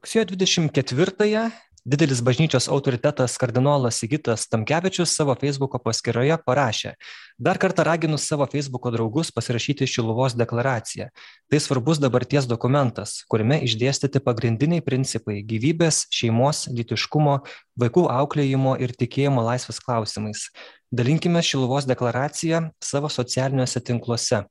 rugsėjo dvidešimt ketvirtąją didelis bažnyčios autoritetas kardinolas sigitas tamkevičius savo feisbuko paskyroje parašė dar kartą raginu savo feisbuko draugus pasirašyti šiluvos deklaraciją. Tai svarbus dabarties dokumentas kuriame išdėstyti pagrindiniai principai gyvybės šeimos lytiškumo vaikų auklėjimo ir tikėjimo laisvės klausimais. Dalinkimės šiluvos deklaracija savo socialiniuose tinkluose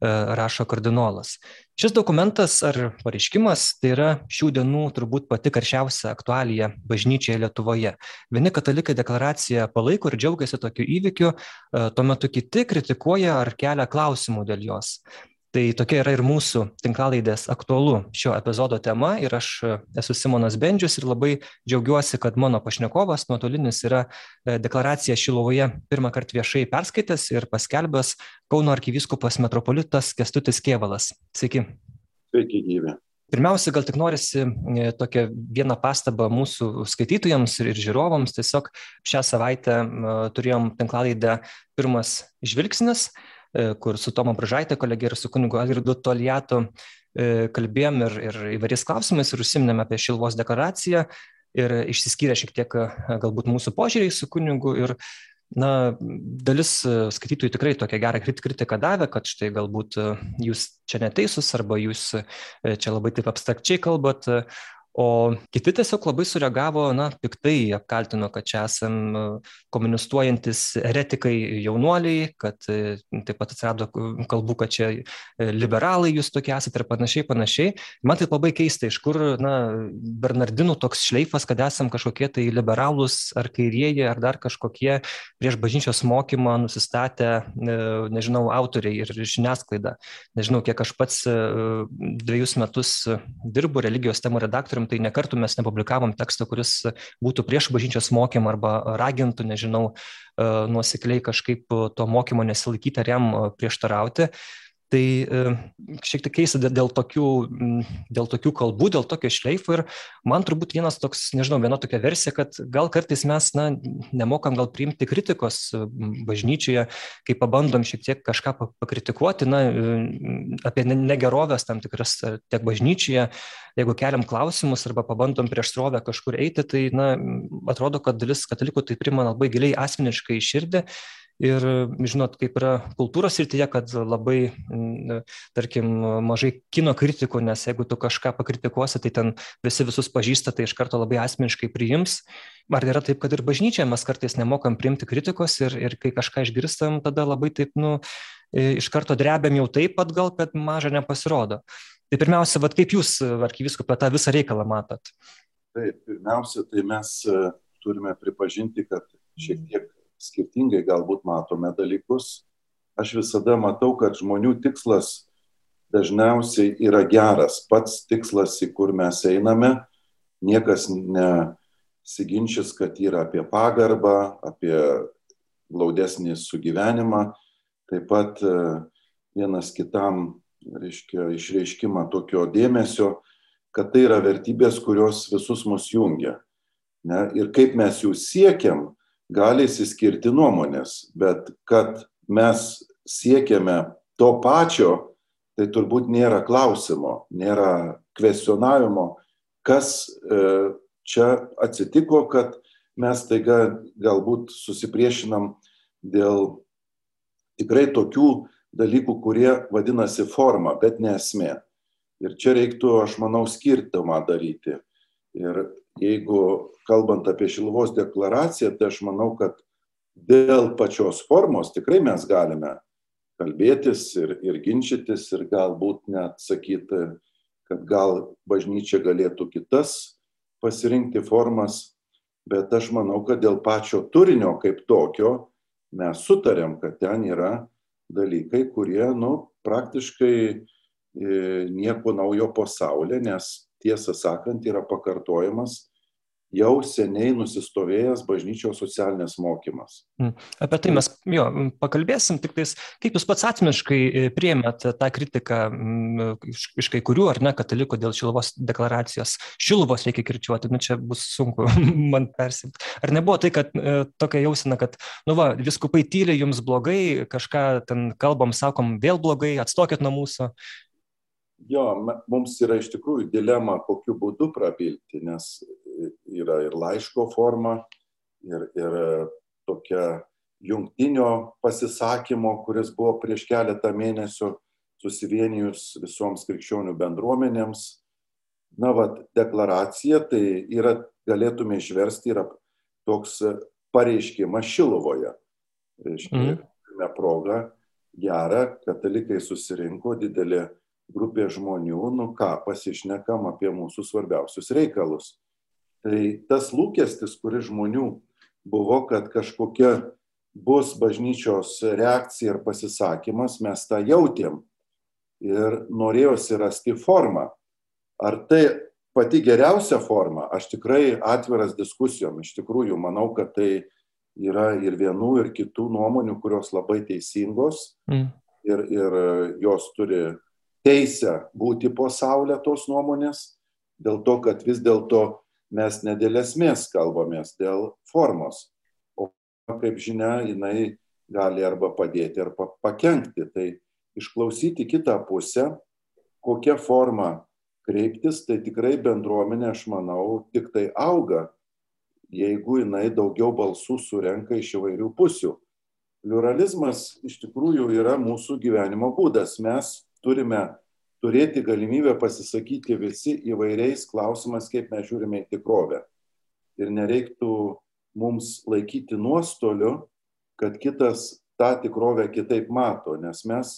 rašo kardinolas. Šis dokumentas ar pareiškimas tai yra šių dienų turbūt pati karščiausia aktualija bažnyčioje Lietuvoje. Vieni katalikai deklaraciją palaiko ir džiaugiasi tokiu įvykiu, e, tuo metu kiti kritikuoja ar kelia klausimų dėl jos tai tokia yra ir mūsų tinklalaidės aktualu šio epizodo tema ir aš e, esu Simonas Bendžius ir labai džiaugiuosi, kad mano pašnekovas nuotolinis yra e, deklaraciją Šilovoje pirmą kartą viešai perskaitęs ir paskelbęs Kauno arkivyskupas metropolitas Kestutis Kievalas. Sveiki. Sveiki, gyvi. Pirmiausia, gal tik norisi e, tokią vieną pastabą mūsų skaitytojams ir žiūrovams. Tiesiog šią savaitę turėjom tinklalaidę Pirmas žvilgsnis kur su Tomo Bražaitė kolegė ir su kunigu Algirdu Toliatu e, kalbėjom ir, ir įvairiais klausimais ir užsiminėm apie Šilvos deklaraciją ir išsiskyrė šiek tiek e, galbūt mūsų požiūriai su kunigu ir na, dalis skaitytojų tikrai tokią gerą kritiką davė, kad štai galbūt jūs čia neteisūs arba jūs čia labai taip abstrakčiai kalbat, o kiti tiesiog labai sureagavo na piktai apkaltino kad čia esam e, komunistuojantys eretikai jaunuoliai kad e, taip pat atsirado kalbų kad čia e, liberalai jūs tokie esat ir panašiai panašiai. Man taip labai keista iš kur na bernardinų toks šleifas kad esam kažkokie tai liberalūs ar kairieji ar dar kažkokie prieš bažnyčios mokymą nusistatę nežinau autoriai ir žiniasklaida. Nežinau kiek aš pats dvejus metus dirbu religijos temų redaktorium tai nekartų mes nepublikavom teksto, kuris būtų prieš bažnyčios mokymą arba ragintų, nežinau, e, nuosekliai kažkaip to mokymo nesilaikyti ar jam prieštarauti. Tai e, šiek tiek keista dėl tokių, dėl tokių kalbų, dėl tokio šleifo ir man turbūt vienas toks, nežinau, viena tokia versija, kad gal kartais mes, na, nemokam gal priimti kritikos bažnyčioje, kai pabandom šiek tiek kažką pakritikuoti, na, apie negerovės tam tikras tiek bažnyčioje, jeigu keliam klausimus arba pabandom prieš srovę kažkur eiti, tai, na, atrodo, kad dalis katalikų tai primena labai giliai asmeniškai širdį ir žinot kaip yra kultūros srityje kad labai tarkim mažai kino kritikų nes jeigu tu kažką pakritikuosi tai ten visi visus pažįsta tai iš karto labai asmeniškai priims. Ar yra taip kad ir bažnyčioje mes kartais nemokam priimti kritikos ir ir kai kažką išgirstam tada labai taip nu iš karto drebiam jau taip atgal kad maža nepasirodo. Tai pirmiausia vat kaip jūs arkivyskupe tą visą reikalą matot? Taip pirmiausia tai mes e, turime pripažinti kad šiek tiek skirtingai galbūt matome dalykus. Aš visada matau, kad žmonių tikslas dažniausiai yra geras. Pats tikslas, į kur mes einame, niekas nesiginčys, kad yra apie pagarbą, apie glaudesnį sugyvenimą, taip pat e, vienas kitam reiškia, išreiškimą tokio dėmesio, kad tai yra vertybės, kurios visus mus jungia. Ne? Ir kaip mes jų siekiam, gali išsiskirti nuomonės, bet kad mes siekiame to pačio, tai turbūt nėra klausimo, nėra kvestionavimo, kas e, čia atsitiko, kad mes taiga galbūt susipriešinam dėl tikrai tokių dalykų, kurie vadinasi forma, bet ne esmė. Ir čia reiktų, aš manau, skirtumą daryti. Ir jeigu kalbant apie Šiluvos deklaraciją, tai aš manau, kad dėl pačios formos tikrai mes galime kalbėtis ir, ir ginčytis ir galbūt net sakyti, kad gal bažnyčia galėtų kitas pasirinkti formas, bet aš manau, kad dėl pačio turinio kaip tokio mes sutarėm, kad ten yra dalykai, kurie, nu, praktiškai e, nieko naujo pasaulyje, nes tiesą sakant, yra pakartojamas jau seniai nusistovėjęs bažnyčios socialinės mokymas. Mm. Apie tai mes jo, pakalbėsim, tik tais, kaip jūs pats atmiškai e, priemėt tą kritiką iš, iš kai kurių ar ne katalikų dėl Šiluvos deklaracijos. Šiluvos reikia kirčiuoti, nu čia bus sunku man persimti. Ar nebuvo tai, kad e, tokia jausina, kad, nu va, viskupai tyliai jums blogai, kažką ten kalbam, sakom, vėl blogai, atstokit nuo mūsų. Jo, mums yra iš tikrųjų dilema, kokiu būdu prabilti, nes yra ir laiško forma, ir, ir tokia jungtinio pasisakymo, kuris buvo prieš keletą mėnesių susivienijus visoms krikščionių bendruomenėms. Na, va, deklaracija tai yra, galėtume išversti, yra toks pareiškimas Šilovoje. Reiškia, mm. turime progą gerą, katalikai susirinko didelė grupė žmonių, nu ką, pasišnekam apie mūsų svarbiausius reikalus. Tai tas lūkestis, kuris žmonių buvo, kad kažkokia bus bažnyčios reakcija ir pasisakymas, mes tą jautėm ir norėjosi rasti formą. Ar tai pati geriausia forma, aš tikrai atviras diskusijom, iš tikrųjų manau, kad tai yra ir vienų, ir kitų nuomonių, kurios labai teisingos mm. ir, ir jos turi teisę būti po saulė tos nuomonės, dėl to, kad vis dėlto mes ne dėl esmės kalbamės, dėl formos. O kaip žinia, jinai gali arba padėti, arba pakengti. Tai išklausyti kitą pusę, kokią formą kreiptis, tai tikrai bendruomenė, aš manau, tik tai auga, jeigu jinai daugiau balsų surenka iš įvairių pusių. Pluralizmas iš tikrųjų yra mūsų gyvenimo būdas. Mes turime turėti galimybę pasisakyti visi įvairiais klausimais, kaip mes žiūrime į tikrovę. Ir nereiktų mums laikyti nuostoliu, kad kitas tą tikrovę kitaip mato, nes mes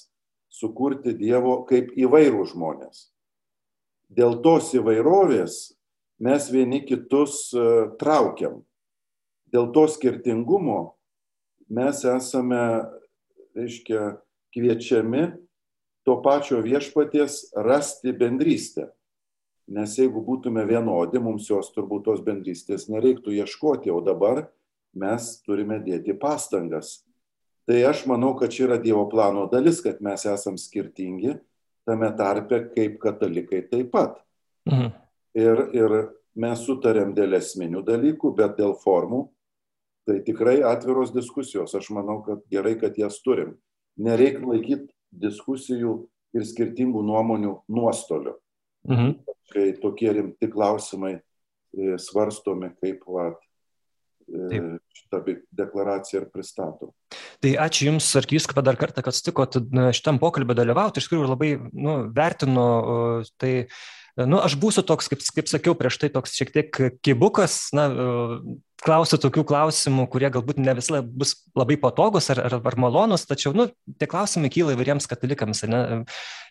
sukurti Dievo kaip įvairių žmonės. Dėl tos įvairovės mes vieni kitus e, traukiam. Dėl to skirtingumo mes esame, reiškia, kviečiami to pačio viešpaties rasti bendrystę. Nes jeigu būtume vienodi, mums jos turbūt tos bendrystės nereiktų ieškoti, o dabar mes turime dėti pastangas. Tai aš manau, kad čia yra Dievo plano dalis, kad mes esam skirtingi, tame tarpe kaip katalikai taip pat. Mhm. Ir, ir mes sutarėm dėl esminių dalykų, bet dėl formų, tai tikrai atviros diskusijos. Aš manau, kad gerai, kad jas turim. Nereikia laikyti diskusijų ir skirtingų nuomonių nuostolių. Mhm. Kai tokie rimti klausimai e, svarstomi, kaip va, e, šitą deklaraciją ir pristato. Tai ačiū Jums, arkiviskapa, dar kartą, kad sutikot šitam pokalbį dalyvauti. Iš tikrųjų labai nu, vertinu tai. Nu, aš būsiu toks, kaip, kaip sakiau prieš tai, toks šiek tiek kibukas, na, klausiu tokių klausimų, kurie galbūt ne visai bus labai patogus ar, ar, ar malonus, tačiau nu, tie klausimai kyla įvairiems katalikams. Ne?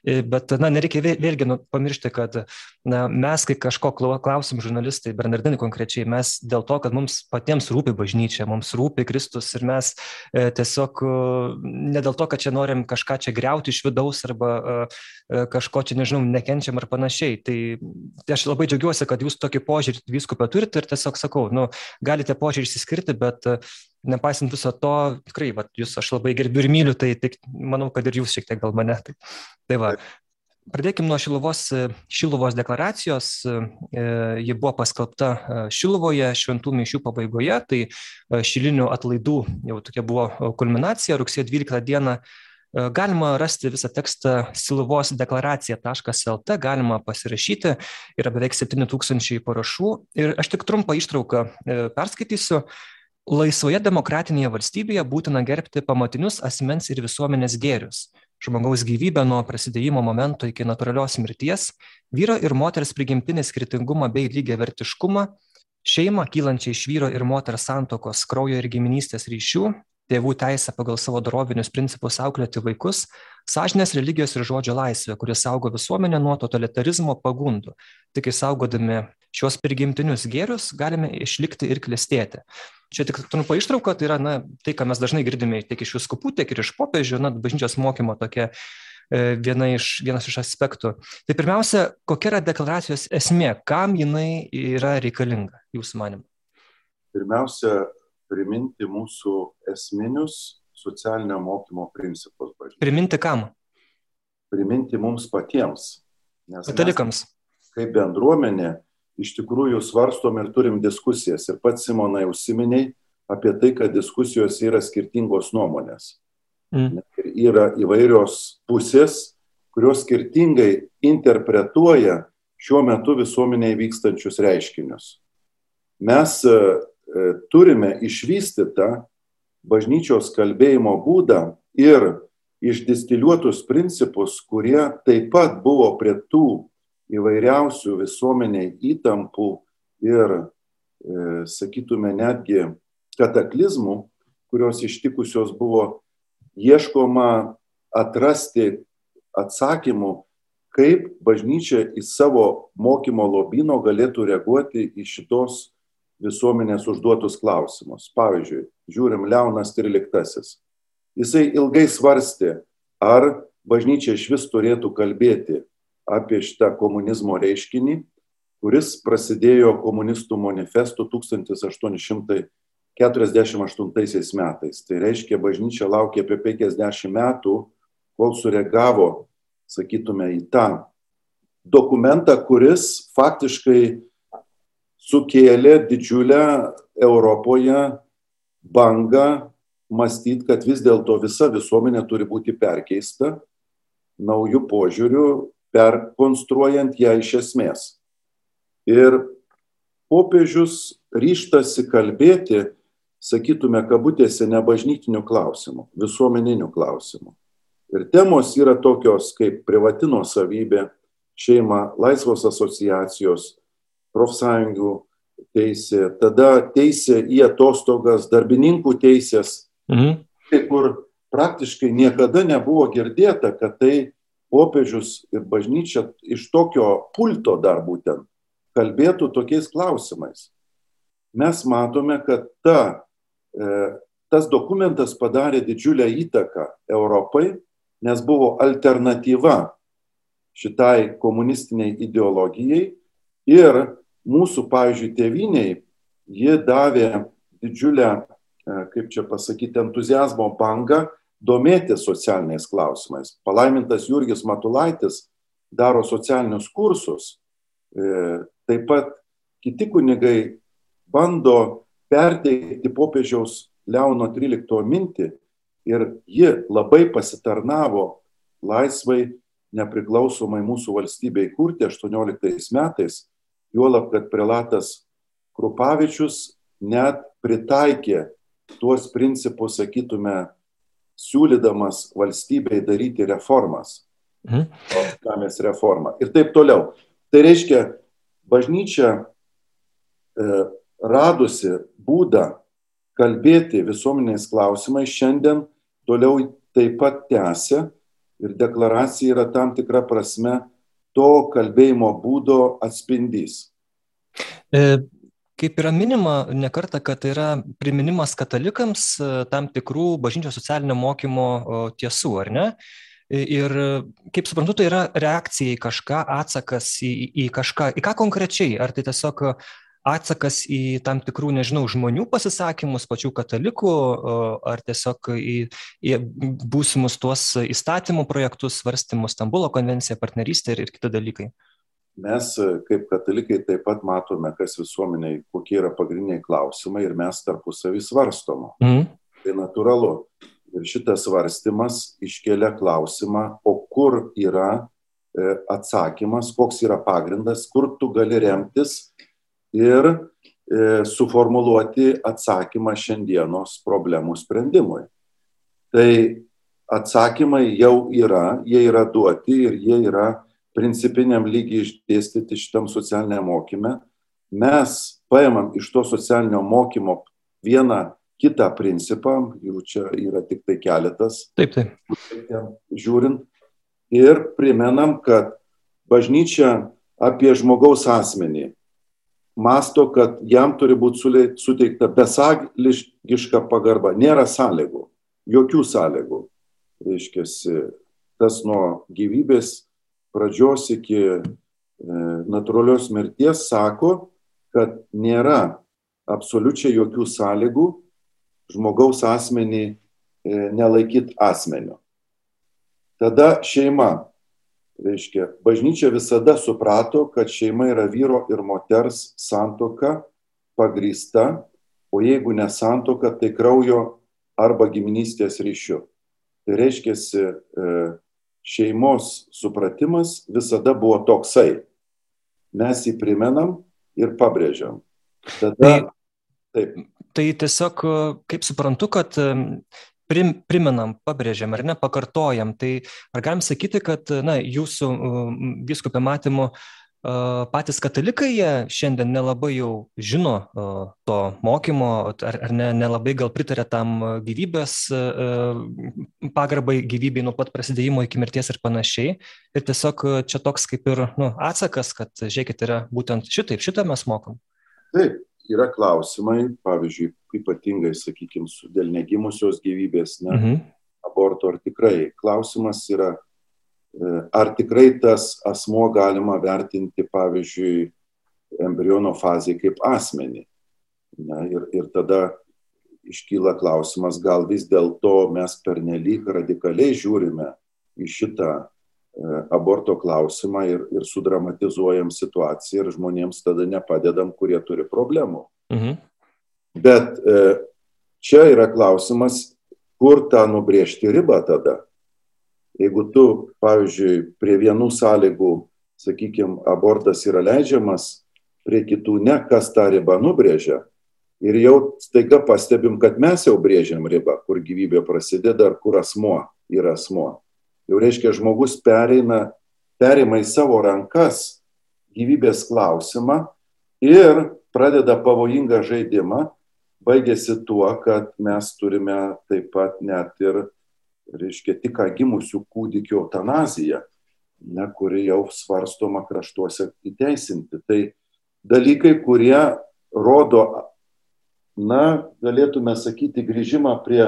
E, bet na, nereikia vėlgi nu, pamiršti, kad na, mes, kai kažko klausim žurnalistai, Bernardinai konkrečiai, mes dėl to, kad mums patiems rūpi bažnyčia, mums rūpi Kristus ir mes e, tiesiog e, ne dėl to, kad čia norim kažką čia greuti iš vidaus arba e, e, kažko čia, nežinau, nekenčiam ar panašiai. Tai, tai aš labai džiaugiuosi, kad jūs tokį požiūrį viskupą turite ir tiesiog sakau, nu, gali galite požiūrį išsiskirti, bet e, nepaisant viso to, tikrai, va, jūs aš labai gerbiu ir myliu, tai, tai manau, kad ir jūs šiek tiek gal mane. Tai, tai va. Pradėkime nuo Šiluvos, e, Šiluvos deklaracijos. E, ji buvo paskelbta Šiluvoje šventų mišių pabaigoje, tai šilinių atlaidų jau tokia buvo kulminacija rugsėjo 12 dieną galima rasti visą tekstą siluvos deklaracija.lt, galima pasirašyti, yra beveik 7000 parašų ir aš tik trumpą ištrauką e, perskaitysiu. Laisvoje demokratinėje valstybėje būtina gerbti pamatinius asmens ir visuomenės gėrius žmogaus gyvybę nuo prasidėjimo momento iki natūralios mirties, vyro ir moters prigimtinį skirtingumą bei lygiavertiškumą, šeimą kylančią iš vyro ir moters santokos, kraujo ir giminystės ryšių, tėvų teisę pagal savo dorovinius principus auklėti vaikus, sąžinės religijos ir žodžio laisvė, kuris saugo visuomenę nuo totalitarizmo pagundų. Tik įsaugodami šios prigimtinius gėrius galime išlikti ir klestėti. Čia tik trumpa ištrauka, tai yra na, tai, ką mes dažnai girdime tiek iš viskupų, tiek ir iš popiežių, na, bažnyčios mokymo tokia e, viena iš, vienas iš aspektų. Tai pirmiausia, kokia yra deklaracijos esmė, kam jinai yra reikalinga, jūsų manimu? Pirmiausia, priminti mūsų esminius socialinio mokymo principus. Bažnyčiai. Priminti kam? Priminti mums patiems. Katalikams. Kaip bendruomenė iš tikrųjų svarstom ir turim diskusijas. Ir pats Simonai užsiminiai apie tai, kad diskusijos yra skirtingos nuomonės. Mm. Ir yra įvairios pusės, kurios skirtingai interpretuoja šiuo metu visuomenėje vykstančius reiškinius. Mes turime išvystytą bažnyčios kalbėjimo būdą ir išdistiliuotus principus, kurie taip pat buvo prie tų įvairiausių visuomeniai įtampų ir, e, sakytume, netgi kataklizmų, kurios ištikusios buvo ieškoma atrasti atsakymų, kaip bažnyčia į savo mokymo lobino galėtų reaguoti į šitos visuomenės užduotus klausimus. Pavyzdžiui, žiūrim Leonas XIII. Jisai ilgai svarstė, ar bažnyčia iš vis turėtų kalbėti apie šitą komunizmo reiškinį, kuris prasidėjo komunistų manifestu 1848 metais. Tai reiškia, bažnyčia laukė apie 50 metų, kol sureagavo sakytume, į tą dokumentą, kuris faktiškai sukėlė didžiulę Europoje bangą mąstyti, kad vis dėlto visa visuomenė turi būti perkeista naujų požiūrių, perkonstruojant ją iš esmės. Ir popiežius ryštasi kalbėti, sakytume, kabutėse, nebažnytinių klausimų, visuomeninių klausimų. Ir temos yra tokios kaip privati nuosavybė, šeima, laisvos asociacijos, profsąjungų teisė, tada teisė į atostogas, darbininkų teisės, mhm. kur praktiškai niekada nebuvo girdėta, kad tai popiežius ir bažnyčia iš tokio pulto dar būtent kalbėtų tokiais klausimais. Mes matome, kad ta, e, tas dokumentas padarė didžiulę įtaką Europai nes buvo alternatyva šitai komunistiniai ideologijai ir mūsų, pavyzdžiui, tėviniai, ji davė didžiulę, e, kaip čia pasakyti, entuzijazmo bangą domėti socialiniais klausimais. Palaimintas Jurgis Matulaitis daro socialinius kursus, e, taip pat kiti kunigai bando perteikti popiežiaus Leono 13 mintį ir ji labai pasitarnavo laisvai, nepriklausomai mūsų valstybei kurti 18 metais, juolab, kad prelatas Krupavičius net pritaikė tuos principus, sakytume, siūlydamas valstybei daryti reformas. Mhm. Žemės reformą. Ir taip toliau. Tai reiškia, bažnyčia e, radusi būdą kalbėti visuomenės klausimais šiandien toliau taip pat tęsia ir deklaracija yra tam tikra prasme to kalbėjimo būdo atspindys. E, kaip yra minima nekarta, kad tai yra priminimas katalikams e, tam tikrų bažnyčios socialinio mokymo tiesų, ar ne? E, ir kaip suprantu, tai yra reakcija į kažką, atsakas į, į kažką, į ką konkrečiai? Ar tai tiesiog atsakas į tam tikrų, nežinau, žmonių pasisakymus, pačių katalikų, ar tiesiog į, į būsimus tuos įstatymų projektus, svarstymus, Stambulo konvenciją, partnerystę ir, ir kiti dalykai? Mes kaip katalikai taip pat matome, kas visuomeniai, kokie yra pagrindiniai klausimai ir mes tarpusavį svarstom. Mm. Tai natūralu. Ir šitas svarstymas iškelia klausimą, o kur yra e, atsakymas, koks yra pagrindas, kur tu gali remtis ir e, suformuluoti atsakymą šiandienos problemų sprendimui. Tai atsakymai jau yra, jie yra duoti ir jie yra principiniam lygiai išdėstyti šitam socialiniam mokyme. Mes paimam iš to socialinio mokymo vieną kitą principą, jų čia yra tik tai keletas. Taip, taip. Žiūrint ir primenam, kad bažnyčia apie žmogaus asmenį masto, kad jam turi būti suteikta besąlygiška pagarba. Nėra sąlygų, jokių sąlygų. Reiškia, tas nuo gyvybės pradžios iki e, natūralios mirties sako, kad nėra absoliučiai jokių sąlygų žmogaus asmenį e, nelaikyti asmeniu. Tada šeima Reiškia, bažnyčia visada suprato, kad šeima yra vyro ir moters santoka pagrįsta, o jeigu ne santoka, tai kraujo arba giminystės ryšiu. Tai reiškia, e, šeimos supratimas visada buvo toksai. Mes jį primenam ir pabrėžiam. Tada, tai, taip. Tai tiesiog, kaip suprantu, kad prim, primenam, pabrėžiam ar ne, pakartojam. Tai ar galim sakyti, kad na, jūsų viskupė matymu patys katalikai jie šiandien nelabai jau žino to mokymo, ar, ar ne, nelabai gal pritarė tam gyvybės pagarbai gyvybei nuo pat prasidėjimo iki mirties ir panašiai. Ir tiesiog čia toks kaip ir nu, atsakas, kad žiūrėkit, yra būtent šitaip, šitą mes mokom. Taip, yra klausimai, pavyzdžiui, ypatingai, sakykime, dėl negimusios gyvybės, ne, mhm. aborto, ar tikrai. Klausimas yra, e, ar tikrai tas asmo galima vertinti, pavyzdžiui, embriono fazėje kaip asmenį. Ne, ir, ir tada iškyla klausimas, gal vis dėlto mes pernelyg radikaliai žiūrime į šitą E, aborto klausimą ir, ir sudramatizuojam situaciją ir žmonėms tada nepadedam, kurie turi problemų. Mhm. Bet e, čia yra klausimas, kur tą nubrėžti ribą tada. Jeigu tu, pavyzdžiui, prie vienų sąlygų, sakykime, abortas yra leidžiamas, prie kitų ne, kas tą ribą nubrėžia. Ir jau staiga pastebim, kad mes jau brėžiam ribą, kur gyvybė prasideda ar kur asmuo yra asmuo jau reiškia žmogus pereina, perima į savo rankas gyvybės klausimą ir pradeda pavojingą žaidimą, baigėsi tuo, kad mes turime taip pat net ir, reiškia, tik gimusių kūdikių eutanaziją, ne, kuri jau svarstoma kraštuose įteisinti. Tai dalykai, kurie rodo, na, galėtume sakyti, grįžimą prie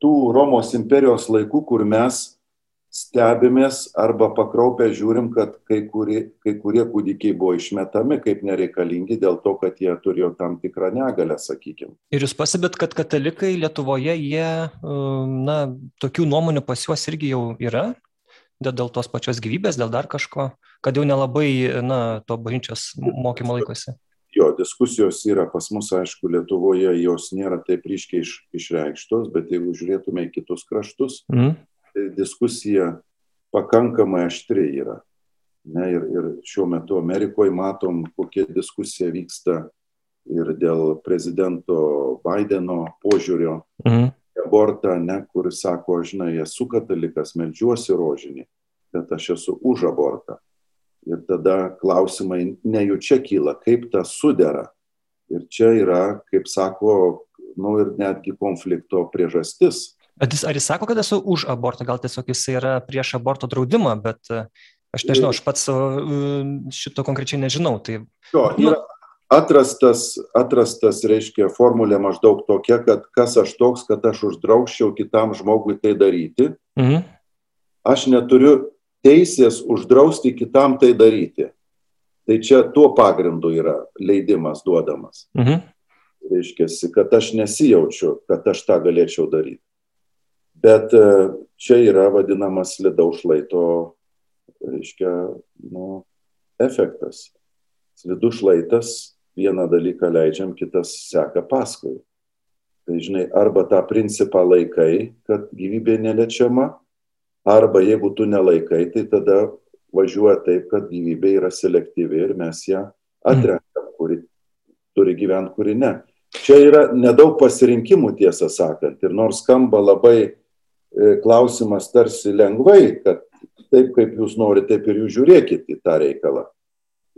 tų Romos imperijos laikų, kur mes stebimės arba pakraupę žiūrim, kad kai kurie, kai kurie kūdikiai buvo išmetami kaip nereikalingi dėl to, kad jie turėjo tam tikrą negalę, sakykime. Ir jūs pasibėt, kad katalikai Lietuvoje, jie, um, na, tokių nuomonių pas juos irgi jau yra? Dėl, tos pačios gyvybės, dėl dar kažko, kad jau nelabai, na, to bažnyčios mokymo laikosi. Jo, diskusijos yra pas mus, aišku, Lietuvoje jos nėra taip ryškiai iš, išreikštos, bet jeigu žiūrėtume į kitus kraštus, mm diskusija pakankamai aštri yra. Ne, ir, ir šiuo metu Amerikoje matom, kokia diskusija vyksta ir dėl prezidento Bideno požiūrio mhm. abortą, ne, kuris sako, žinai, esu katalikas, melžiuosi rožinį, bet aš esu už abortą. Ir tada klausimai nejučia kyla, kaip tas sudera. Ir čia yra, kaip sako, nu ir netgi konflikto priežastis Bet jis, ar jis sako, kad esu už abortą, gal tiesiog jis yra prieš aborto draudimą, bet e, aš nežinau, aš pats e, šito konkrečiai nežinau. Tai, jo, nu, atrastas, atrastas, reiškia, formulė maždaug tokia, kad kas aš toks, kad aš uždraukščiau kitam žmogui tai daryti. Mhm. Aš neturiu teisės uždrausti kitam tai daryti. Tai čia tuo pagrindu yra leidimas duodamas. Mhm. Reiškia, kad aš nesijaučiu, kad aš tą galėčiau daryti. Bet e, čia yra vadinamas lidaus šlaito, reiškia, nu, efektas. Slidus šlaitas, vieną dalyką leidžiam, kitas seka paskui. Tai žinai, arba tą principą laikai, kad gyvybė neliečiama, arba jeigu tu nelaikai, tai tada važiuoja taip, kad gyvybė yra selektyvi ir mes ją atrenkam, kuri turi gyventi, kuri ne. Čia yra nedaug pasirinkimų, tiesą sakant, ir nors skamba labai klausimas tarsi lengvai, kad taip kaip jūs norite, taip ir jūs žiūrėkit į tą reikalą.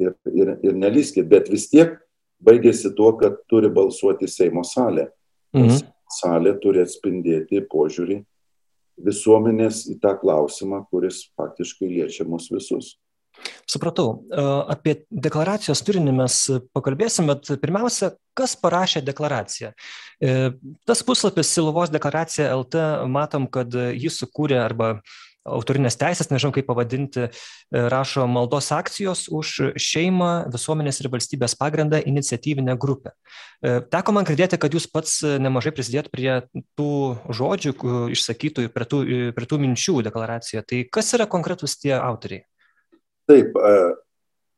Ir, ir, ir neliskit, bet vis tiek baigėsi tuo, kad turi balsuoti Seimo salė. Mhm. Salė turi atspindėti požiūrį visuomenės į tą klausimą, kuris faktiškai liečia mus visus. Supratau. E, apie deklaracijos turinį mes pakalbėsim, bet pirmiausia, kas parašė deklaraciją? E, tas puslapis Siluvos deklaracija LT, matom, kad jis sukūrė arba autorinės teisės, nežinau kaip pavadinti, e, rašo maldos akcijos už šeimą, visuomenės ir valstybės pagrindą iniciatyvinę grupę. Teko man girdėti, kad jūs pats nemažai prisidėt prie tų žodžių išsakytų, prie tų, prie tų minčių deklaracijoje. Tai kas yra konkretus tie autoriai? Taip,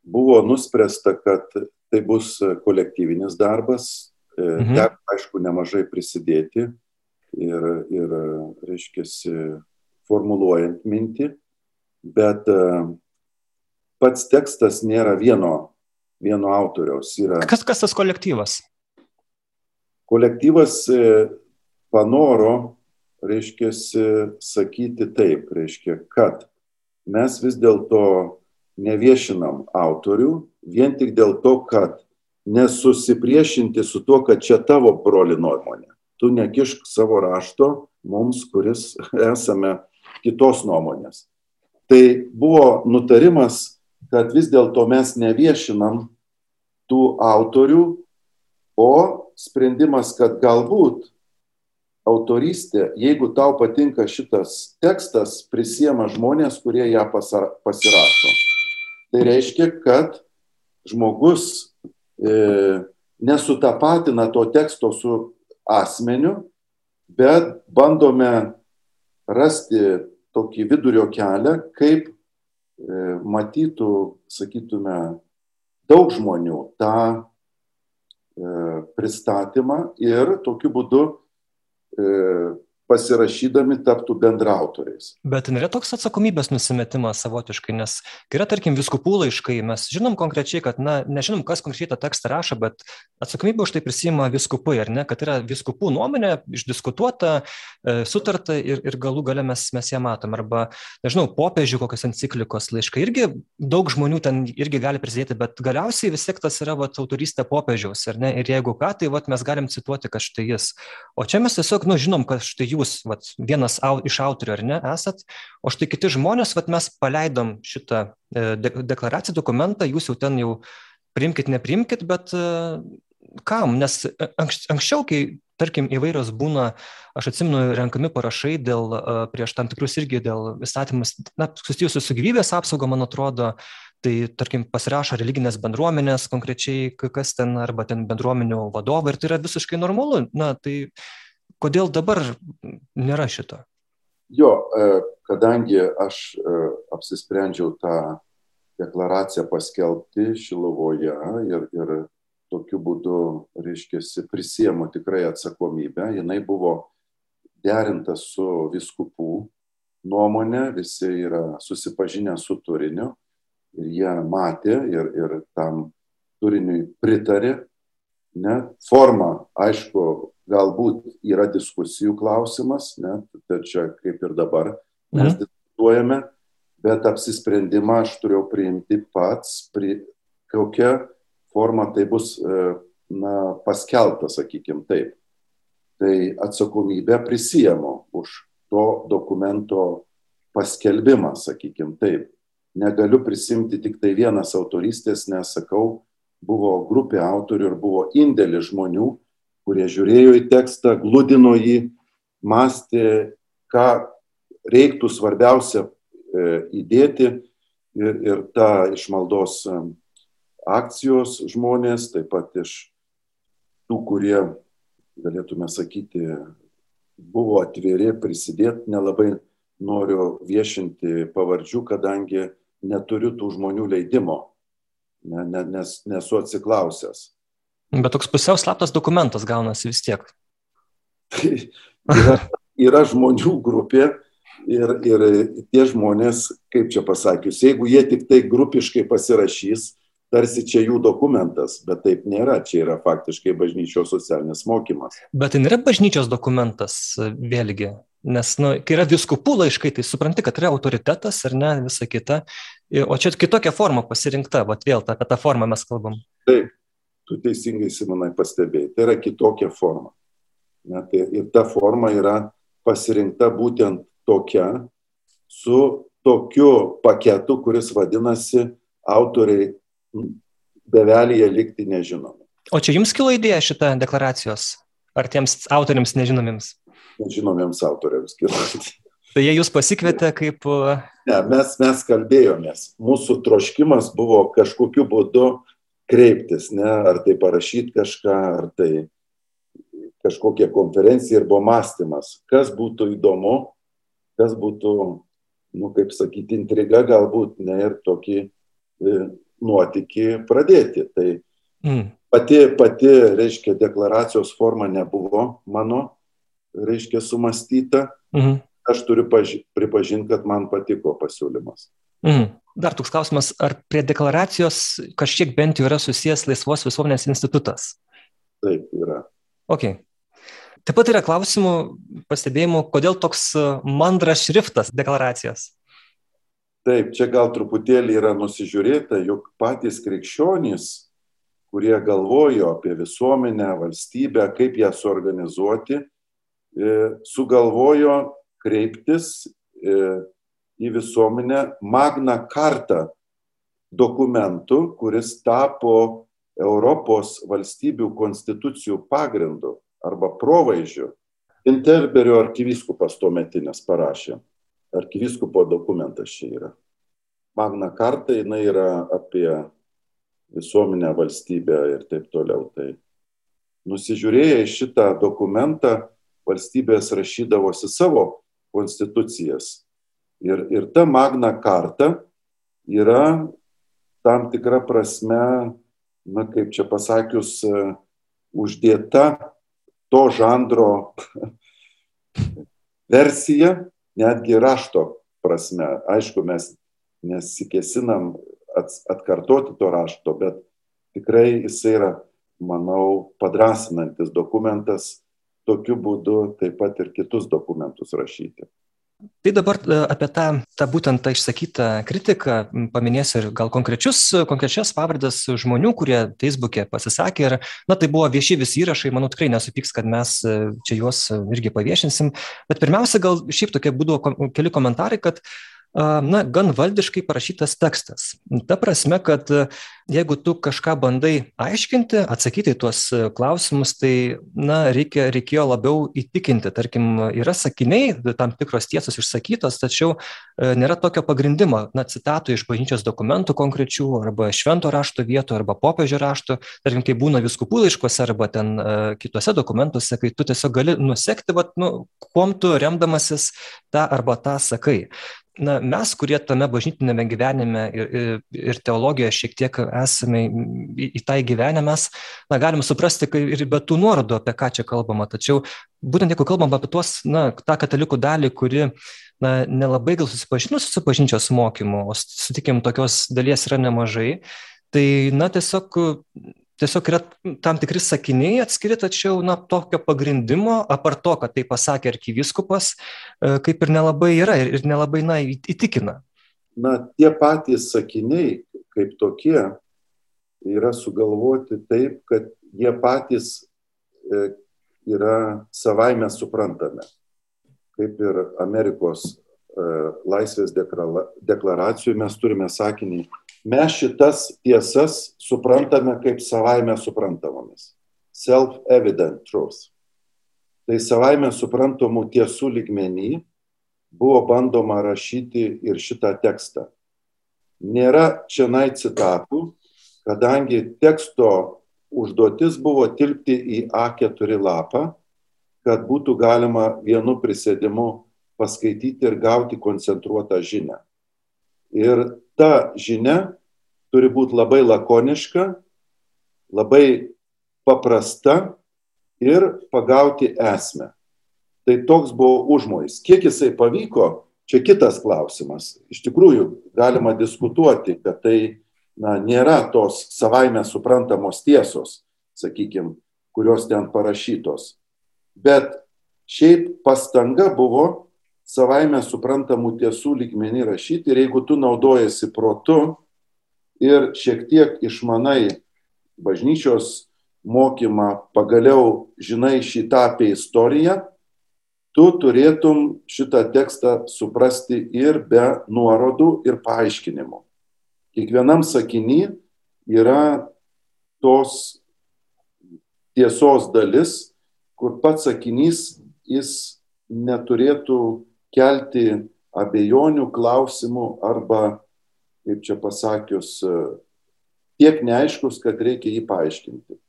buvo nuspręsta, kad tai bus kolektyvinis darbas, e, mhm. teko, aišku, nemažai prisidėti ir, ir reiškia, formuluojant mintį, bet e, pats tekstas nėra vieno, vieno autoriaus. Yra... Kas, kas tas kolektyvas? Kolektyvas e, panoro, reiškia, sakyti taip, reiškia, kad mes vis dėlto neviešinam autorių vien tik dėl to, kad nesusipriešinti su tuo, kad čia tavo broli nuomonė. Tu nekišk savo rašto mums, kuris esame kitos nuomonės. Tai buvo nutarimas, kad vis dėlto mes neviešinam tų autorių, o sprendimas, kad galbūt autorystė, jeigu tau patinka šitas tekstas, prisiema žmonės, kurie ją pasirašo. Tai reiškia, kad žmogus e, nesutapatina to teksto su asmeniu, bet bandome rasti tokį vidurio kelią, kaip e, matytų, sakytume, daug žmonių tą e, pristatymą ir tokiu būdu e, pasirašydami taptų bendrautoriais. Bet nėra toks atsakomybės nusimetimas savotiškai, nes yra, tarkim, viskupų laiškai, mes žinom konkrečiai, kad, na, nežinom, kas konkrečiai tą tekstą rašo, bet atsakomybę už tai prisima viskupai, ar ne, kad yra viskupų nuomonė, išdiskutuota, e, sutarta ir, ir galų gale mes, mes ją matom. Arba, nežinau, popiežių kokios enciklikos laiškai, irgi daug žmonių ten irgi gali prisidėti, bet galiausiai vis tiek tas yra vat, autoristė popiežiaus, ar ne, ir jeigu ką, tai vat, mes galim cituoti, kad štai jis. O čia mes tiesiog, nu, žinom, kad štai jūs, vat, vienas au, iš autorių, ar ne, esat, o štai kiti žmonės, vat, mes paleidom šitą e, de, deklaraciją, dokumentą, jūs jau ten jau priimkit, neprimkit, bet e, kam? Nes anks, anksčiau, kai, tarkim, įvairios būna, aš atsimenu, renkami parašai dėl, e, prieš tam tikrus irgi dėl įstatymus, na, susijusius su gyvybės apsauga, man atrodo, tai tarkim pasirašo religinės bendruomenės konkrečiai kas ten arba ten bendruomenių vadovai ir tai yra visiškai normalu na tai Kodėl dabar nėra šito? Jo, e, kadangi aš e, apsisprendžiau tą deklaraciją paskelbti Šilovoje ir, ir tokiu būdu, reiškia, prisiemu tikrai atsakomybę, jinai buvo derinta su viskupų nuomonė, visi yra susipažinę su turiniu ir jie matė ir, ir tam turiniui pritarė. Ne? Forma, aišku, galbūt yra diskusijų klausimas, ne, tai čia kaip ir dabar mes mhm. diskutuojame, bet apsisprendimą aš turėjau priimti pats, pri, kokia forma tai bus e, na, paskelbta, sakykime taip. Tai atsakomybę prisijėmu už to dokumento paskelbimą, sakykime taip. Negaliu prisimti tik tai vienas autoristės, nes sakau, buvo grupė autorių ir buvo indėlis žmonių, kurie žiūrėjo į tekstą, gludino jį, mąstė, ką reiktų svarbiausia e, įdėti ir, ir tą iš maldos e, akcijos žmonės, taip pat iš tų, kurie, galėtume sakyti, buvo atviri prisidėti, nelabai noriu viešinti pavardžių, kadangi neturiu tų žmonių leidimo, ne, ne, nes nesu atsiklausęs. Bet toks pusiau slaptas dokumentas gaunasi vis tiek. yra, yra žmonių grupė ir, ir tie žmonės, kaip čia pasakius, jeigu jie tik tai grupiškai pasirašys, tarsi čia jų dokumentas, bet taip nėra, čia yra faktiškai bažnyčios socialinis mokymas. Bet tai nėra bažnyčios dokumentas, vėlgi, nes, nu, kai yra viskupų laiškai, tai supranti, kad yra autoritetas ar ne, visa kita, o čia kitokia forma pasirinkta, bet vėl apie tą formą mes kalbam. Taip, tu teisingai Simonai pastebėjai, tai yra kitokia forma. Ne, tai, ir ta forma yra pasirinkta būtent tokia, su tokiu paketu, kuris vadinasi autoriai bevelyje likti nežinomi. O čia jums kilo idėja šitą deklaracijos? Ar tiems autoriams nežinomiems? Nežinomiems autoriams kilo. Tai jie jūs pasikvietė kaip... Ne, mes, mes kalbėjomės. Mūsų troškimas buvo kažkokiu būdu kreiptis, ne, ar tai parašyti kažką, ar tai kažkokia konferencija ir buvo mąstymas, kas būtų įdomu, kas būtų, nu, kaip sakyti, intriga galbūt, ne, ir tokį e, nuotykį pradėti. Tai mm. pati, pati, reiškia, deklaracijos forma nebuvo mano, reiškia, sumastyta, mm aš turiu paži pripažinti, kad man patiko pasiūlymas. Mm. Dar toks klausimas, ar prie deklaracijos kažkiek bent jau yra susijęs Laisvos visuomenės institutas? Taip, yra. Ok. Taip pat yra klausimų, pastebėjimų, kodėl toks mandras šriftas deklaracijos? Taip, čia gal truputėlį yra nusižiūrėta, jog patys krikščionys, kurie galvojo apie visuomenę, valstybę, kaip ją suorganizuoti, e, sugalvojo kreiptis e, į visuomenę Magna Carta dokumentu, kuris tapo Europos valstybių konstitucijų pagrindu arba provaizdžiu. Interberio arkivyskupas tuo metinės parašė. Arkivyskupo dokumentas čia yra. Magna Carta jinai yra apie visuomenę, valstybę ir taip toliau. Tai nusižiūrėję šitą dokumentą, valstybės rašydavosi savo konstitucijas Ir, ir ta Magna Carta yra tam tikra prasme, na kaip čia pasakius, uždėta to žanro versija, netgi rašto prasme. Aišku, mes nesikesinam atkartoti to rašto, bet tikrai jis yra, manau, padrasinantis dokumentas, tokiu būdu taip pat ir kitus dokumentus rašyti. Tai dabar e, apie tą, tą būtent tą išsakytą kritiką paminėsiu ir gal konkrečius, konkrečias pavardas žmonių, kurie Facebook'e pasisakė ir, na, tai buvo vieši visi įrašai, manau, tikrai nesupyks, kad mes e, čia juos irgi paviešinsim, bet pirmiausia, gal šiaip tokie būdavo keli komentarai, kad uh, na, gan valdiškai parašytas tekstas. Ta prasme, kad jeigu tu kažką bandai aiškinti, atsakyti į tuos klausimus, tai, na, reikia, reikėjo labiau įtikinti. Tarkim, yra sakiniai, tam tikros tiesos išsakytos, tačiau nėra tokio pagrindimo, na, citatų iš bažnyčios dokumentų konkrečių, arba švento rašto vietų, arba popiežio rašto, tarkim, kai būna viskupų laiškuose, arba ten kitose dokumentuose, kai tu tiesiog gali nusekti, vat, nu, kuom tu remdamasis tą arba tą sakai na mes kurie tame bažnytiniame gyvenime ir, ir, ir teologijoje šiek tiek esame į, į tą gyvenę, mes na, galim suprasti ir be tų nuorodų, apie ką čia kalbama. Tačiau būtent jeigu kalbam apie tuos, na, tą katalikų dalį, kuri na, nelabai gal susipažinusi su bažnyčios mokymu, o sutikim, tokios dalies yra nemažai, tai na tiesiog tiesiog yra tam tikri sakiniai atskiri, tačiau, na, tokio pagrindimo, apart to, kad tai pasakė arkivyskupas, e, kaip ir nelabai yra ir nelabai, na, įtikina. Na, tie patys sakiniai, kaip tokie, yra sugalvoti taip, kad jie patys e, yra savaime suprantami. Kaip ir Amerikos e, laisvės deklaracijų mes turime sakinį mes šitas tiesas suprantame kaip savaime suprantamomis. Self-evident truth. Tai savaime suprantamų tiesų lygmenį buvo bandoma rašyti ir šitą tekstą. Nėra čia nai citatų, kadangi teksto užduotis buvo tilpti į A4 lapą, kad būtų galima vienu prisėdimu paskaityti ir gauti koncentruotą žinią. Ir ta žinia turi būti labai lakoniška, labai paprasta ir pagauti esmę. Tai toks buvo užmojais. Kiek jisai pavyko, čia kitas klausimas. Iš tikrųjų, galima diskutuoti, kad tai na, nėra tos savaime suprantamos tiesos, sakykime, kurios ten parašytos. Bet šiaip pastanga buvo savaime suprantamų tiesų lygmenį rašyti ir jeigu tu naudojasi protu ir šiek tiek išmanai bažnyčios mokymą, pagaliau žinai šitą apie istoriją, tu turėtum šitą tekstą suprasti ir be nuorodų ir paaiškinimų. Kiekvienam sakiny yra tos tiesos dalis, kur pats sakinys jis neturėtų kelti abejonių, klausimų arba, kaip čia pasakius, tiek neaiškus, kad reikia jį paaiškinti.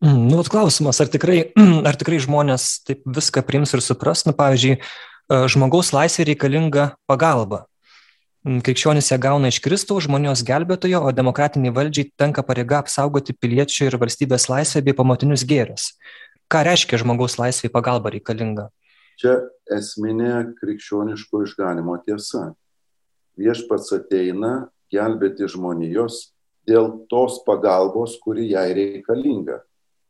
Mm, nu, klausimas, ar tikrai, ar tikrai žmonės taip viską priims ir supras, nu, pavyzdžiui, e, žmogaus laisvė reikalinga pagalba. Mm, krikščionys ją gauna iš Kristaus žmonijos gelbėtojo, o demokratiniai valdžiai tenka pareiga apsaugoti piliečių ir valstybės laisvę bei pamatinius gėrius. Ką reiškia žmogaus laisvė pagalba reikalinga? Čia esminė krikščioniško išganimo tiesa. Viešpats ateina gelbėti žmonijos dėl tos pagalbos, kuri jai reikalinga.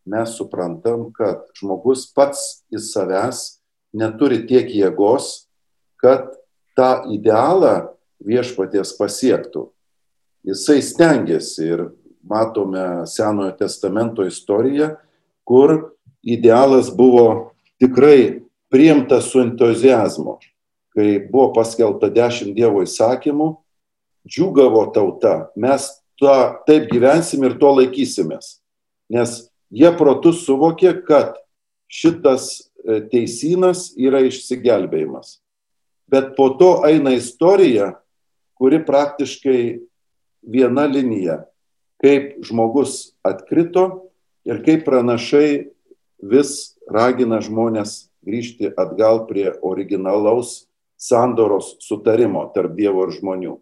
Mes suprantam, kad žmogus pats į savęs neturi tiek jėgos, kad tą idealą viešpaties pasiektų. Jisai stengiasi ir matome Senojo testamento istoriją, kur idealas buvo tikrai priimtas su entuzijazmu. Kai buvo paskelbta dešimt Dievo įsakymų, džiugavo tauta, mes tuo, taip gyvensim ir to laikysimės. Nes jie protus suvokė, kad šitas e, teisinas yra išsigelbėjimas. Bet po to eina istorija, kuri praktiškai viena linija, kaip žmogus atkrito ir kaip pranašai vis ragina žmonės grįžti atgal prie originalaus sandoros sutarimo tarp Dievo ir žmonių.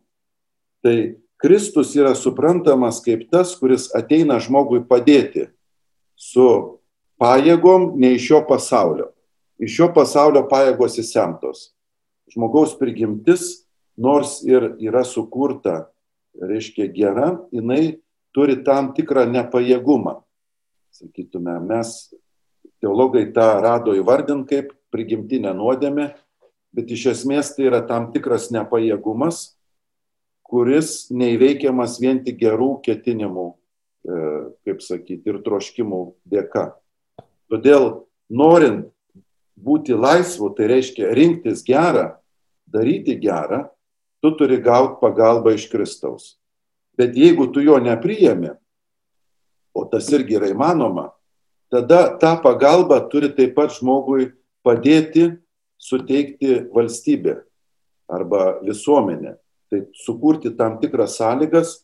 Tai Kristus yra suprantamas kaip tas, kuris ateina žmogui padėti su pajėgom ne iš šio pasaulio. Iš šio pasaulio pajėgos įsemtos. Žmogaus prigimtis, nors ir yra sukurta reiškia gera, jinai turi tam tikrą nepajėgumą. Sakytume, mes teologai tą rado įvardint kaip prigimtinę nuodėmę, bet iš esmės tai yra tam tikras nepajėgumas, kuris neįveikiamas vien tik gerų ketinimų, e, kaip sakyti, ir troškimų dėka. Todėl norint būti laisvu, tai reiškia rinktis gerą, daryti gerą, tu turi gauti pagalbą iš Kristaus. Bet jeigu tu jo nepriemi, o tas irgi yra įmanoma, tada tą pagalbą turi taip pat žmogui padėti suteikti valstybė arba visuomenė. Tai sukurti tam tikras sąlygas,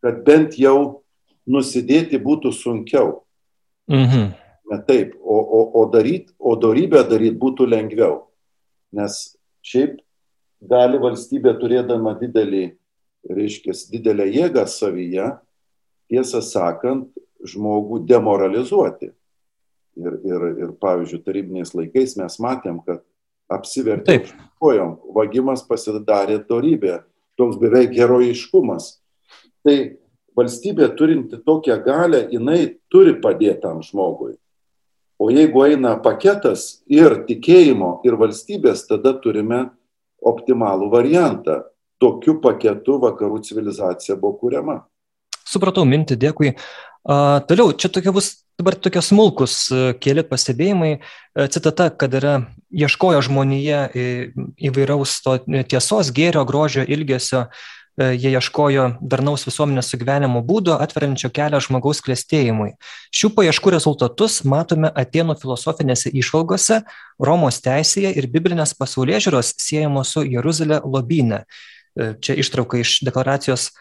kad bent jau nusidėti būtų sunkiau. Mhm. Ne taip, o, o, o, daryt, o darybę daryti būtų lengviau. Nes šiaip gali valstybė turėdama didelį, reiškia, didelę jėgą savyje, tiesą sakant, žmogų demoralizuoti. Ir, ir, ir pavyzdžiui, tarybiniais laikais mes matėm, kad apsivertė kojom, vagimas pasidarė darybė, toks beveik herojiškumas. Tai valstybė turinti tokią galę, jinai turi padėti tam žmogui. O jeigu eina paketas ir tikėjimo, ir valstybės, tada turime optimalų variantą. Tokiu paketu vakarų civilizacija buvo kuriama. Supratau mintį, dėkui. Uh, toliau, čia tokia bus dabar tokie smulkus uh, keli pastebėjimai. Uh, citata, kad yra ieškojo žmonėje įvairaus to tiesos, gėrio, grožio, ilgesio, E, jie ieškojo darnaus visuomenės sugyvenimo būdo, atveriančio kelią žmogaus klėstėjimui. Šių paieškų rezultatus matome Atenų filosofinėse išvalgose, Romos teisėje ir biblinės pasaulyje žiūros siejamos su Jeruzalė lobynė. E, čia ištrauka iš deklaracijos e,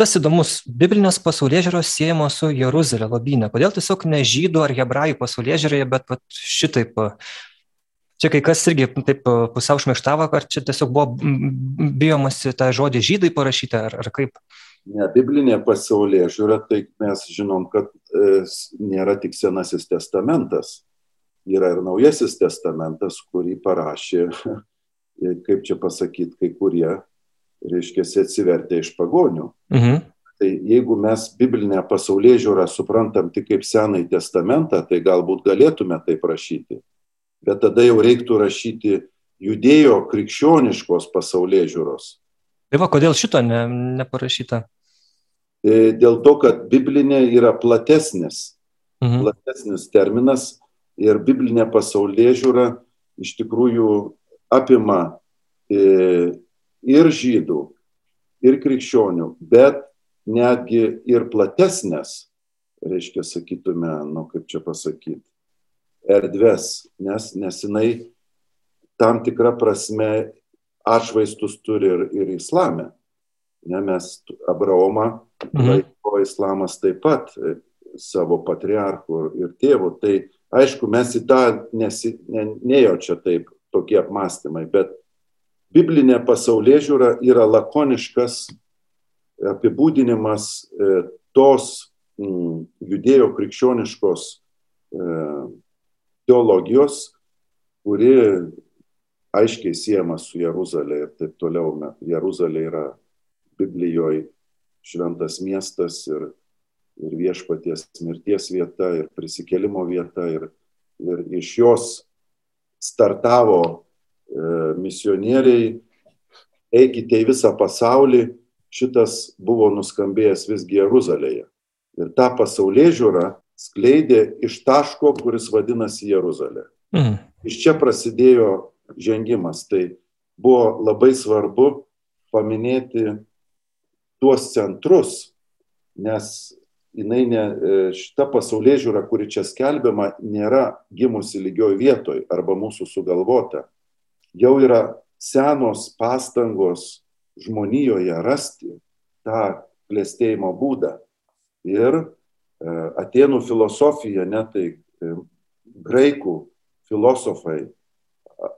Tas įdomus, biblinės pasaulyje žiūros siejamos su Jeruzalė lobynė. Kodėl tiesiog ne žydų ar hebrajų pasaulyje žiūrėje, bet vat, šitaip čia kai kas irgi taip e, pusiau šmeištavo, ar čia tiesiog buvo bijomasi tą žodį žydai parašyti, ar, ar kaip? Ne, biblinė pasaulyje žiūra, tai mes žinom, kad e, nėra tik Senasis testamentas, yra ir Naujasis testamentas, kurį parašė, e, kaip čia pasakyti, kai kurie, reiškia, atsivertė iš pagonių. Mhm. Tai jeigu mes biblinę pasaulyje žiūrą suprantam tik kaip Senąjį testamentą, tai galbūt galėtume tai prašyti bet tada jau reiktų rašyti judėjo krikščioniškos pasaulyje žiūros. Tai va, kodėl šito ne, neparašyta? E, dėl to, kad biblinė yra platesnis, mhm. platesnis terminas ir biblinė pasaulyje žiūra iš tikrųjų apima e, ir žydų, ir krikščionių, bet netgi ir platesnės, reiškia, sakytume, nu kaip čia pasakyti, erdves, nes, nes jinai tam tikrą prasme atšvaistus turi ir, ir islame. Ne, mes Abraomą mhm. laiko islamas taip pat savo patriarchų ir tėvų. Tai aišku, mes į tą nesi, ne, nejaučia taip tokie apmąstymai, bet biblinė pasaulyje žiūra yra lakoniškas apibūdinimas e, tos judėjo krikščioniškos e, teologijos, kuri aiškiai siejama su Jeruzalė ir taip toliau. Jeruzalė yra Biblijoje šventas miestas ir, ir viešpaties mirties vieta ir prisikelimo vieta ir, ir iš jos startavo misionieriai, eikite į visą pasaulį, šitas buvo nuskambėjęs visgi Jeruzalėje. Ir tą pasaulyje žiūrą skleidė iš taško, kuris vadinasi Jeruzalė. Mhm. Iš čia prasidėjo žengimas. Tai buvo labai svarbu paminėti tuos centrus, nes jinai ne, e, šita pasaulyje žiūra, kuri čia skelbiama, nėra gimusi lygioj vietoj arba mūsų sugalvota. Jau yra senos pastangos žmonijoje rasti tą klėstėjimo būdą. Ir e, Atenų filosofija, net tai e, graikų filosofai,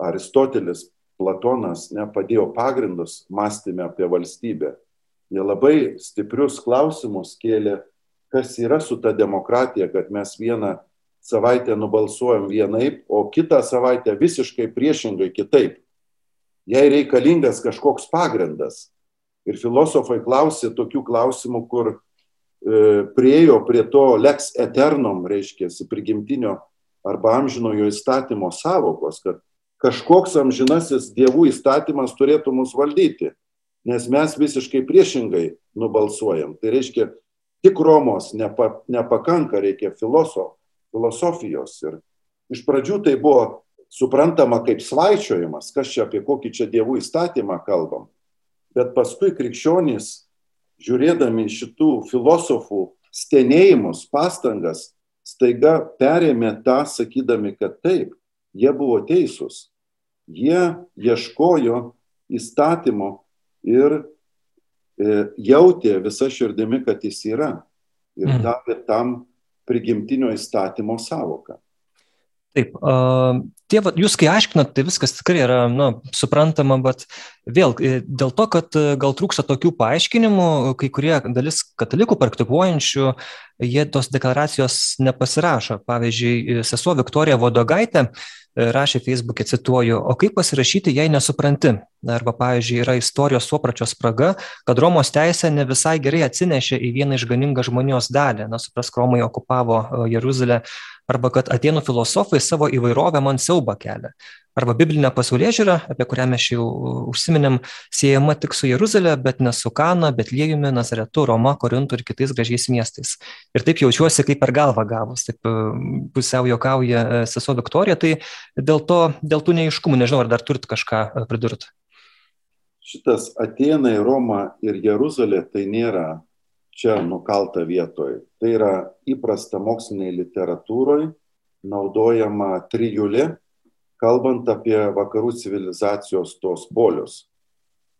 Aristotelis, Platonas nepadėjo pagrindus mąstymę apie valstybę. Jie labai stiprius klausimus kėlė, kas yra su ta demokratija, kad mes vieną savaitę nubalsuojam vienaip, o kitą savaitę visiškai priešingai kitaip jai reikalingas kažkoks pagrindas. Ir filosofai klausė tokių klausimų, kur e, priejo prie to lex eternum, reiškia, prigimtinio arba amžinojo įstatymo savokos, kad kažkoks amžinasis dievų įstatymas turėtų mus valdyti, nes mes visiškai priešingai nubalsuojam. Tai reiškia, tik Romos nepa, nepakanka, reikia filosof, filosofijos. Ir iš pradžių tai buvo suprantama kaip svaičiojimas, kas čia apie kokį čia dievų įstatymą kalbam. Bet paskui krikščionys, žiūrėdami šitų filosofų stenėjimus, pastangas, staiga perėmė tą, sakydami, kad taip, jie buvo teisūs. Jie ieškojo įstatymo ir e, jautė visą širdimi, kad jis yra. Ir mm. davė tam prigimtinio įstatymo savoką. Taip, tie, jūs kai aiškinat, tai viskas tikrai yra nu, suprantama, bet vėl e, dėl to, kad e, gal trūksta tokių paaiškinimų, kai kurie dalis katalikų praktikuojančių, jie tos deklaracijos nepasirašo. Pavyzdžiui, sesuo Viktorija Vodogaitė rašė Facebook'e, cituoju, o kaip pasirašyti, jei nesupranti? Arba, pavyzdžiui, yra istorijos suopračio spraga, kad Romos teisė ne visai gerai atsinešė į vieną išganingą žmonijos dalį. Na, suprask, Romai okupavo Jeruzalę arba kad atėnų filosofai savo įvairovę man siaubą kelia. Arba biblinė pasaulyje žiūra, apie kurią mes jau užsiminėm, siejama tik su Jeruzalė, bet ne su Kana, Betliejumi, Nazaretu, Roma, Korintu ir kitais gražiais miestais. Ir taip jaučiuosi kaip per galvą gavus, taip e, pusiau jokauja e, sesuo Viktorija, tai dėl, to, dėl tų neiškumų, nežinau, ar dar turit kažką pridurti. Šitas Atenai, Roma ir Jeruzalė tai nėra čia nukalta vietoj. Tai yra įprasta moksliniai literatūroje naudojama trijulė, kalbant apie vakarų civilizacijos tos polius.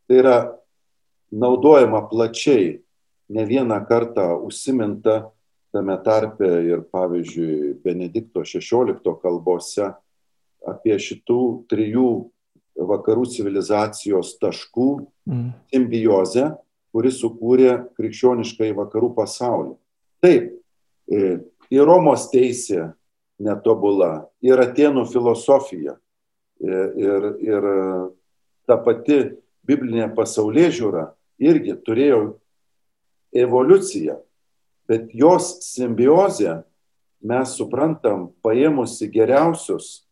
Tai yra naudojama plačiai, ne vieną kartą užsiminta tame tarpe ir pavyzdžiui Benedikto XVI kalbose apie šitų trijų vakarų civilizacijos taškų mm. simbiozę, kuris sukūrė krikščioniškai vakarų pasaulį. Taip, e, ir Romos teisė netobula, ir Atenų filosofija, ir, e, ir, ir ta pati biblinė pasaulyje žiūra irgi turėjo evoliuciją, bet jos simbiozę mes suprantam paėmusi geriausius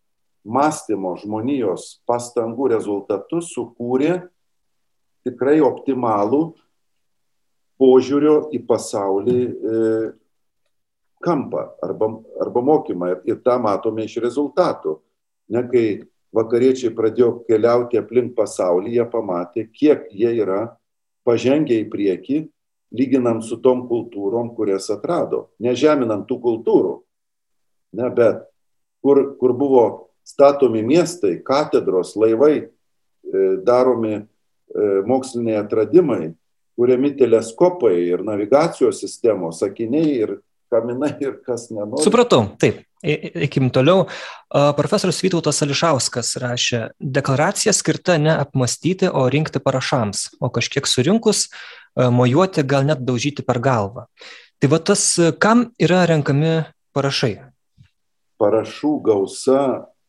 mąstymo žmonijos pastangų rezultatus sukūrė tikrai optimalų požiūrio į pasaulį e, kampą arba, arba mokymą. Ir, ir tą matome iš rezultatų. Ne kai vakariečiai pradėjo keliauti aplink pasaulį, jie pamatė, kiek jie yra pažengę į priekį, lyginant su tom kultūrom, kurias atrado. Nežeminant tų kultūrų. Ne, bet kur, kur buvo statomi miestai, katedros, laivai, e, daromi e, moksliniai atradimai, kuriami teleskopai ir navigacijos sistemos, sakiniai ir kaminai ir kas nenori. Supratau, taip. Eikim toliau. Profesorius Vytautas Ališauskas rašė, deklaracija skirta ne apmastyti, o rinkti parašams, o kažkiek surinkus, mojuoti, gal net daužyti per galvą. Tai va tas, kam yra renkami parašai? Parašų gausa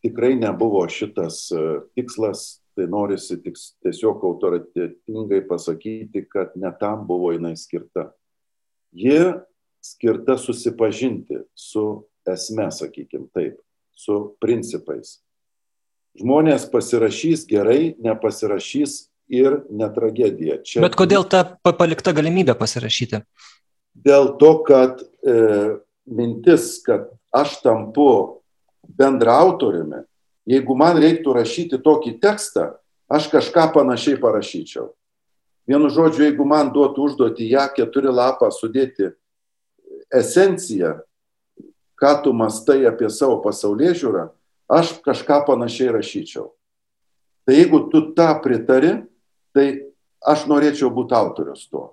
tikrai nebuvo šitas tikslas, tai norisi tik tiesiog autoritetingai pasakyti, kad ne tam buvo jinai skirta. Ji skirta susipažinti su esme, sakykime taip, su principais. Žmonės pasirašys gerai, nepasirašys ir ne tragedija. Čia... Bet kodėl ta palikta galimybė pasirašyti? Dėl to, kad e, mintis, kad aš tampu bendraautoriumi, jeigu man reiktų rašyti tokį tekstą, aš kažką panašiai parašyčiau. Vienu žodžiu, jeigu man duotų užduoti ją keturi lapą sudėti esenciją, ką tu mastai apie savo pasaulyje žiūrą, aš kažką panašiai rašyčiau. Tai jeigu tu tą pritari, tai aš norėčiau būti autorius to,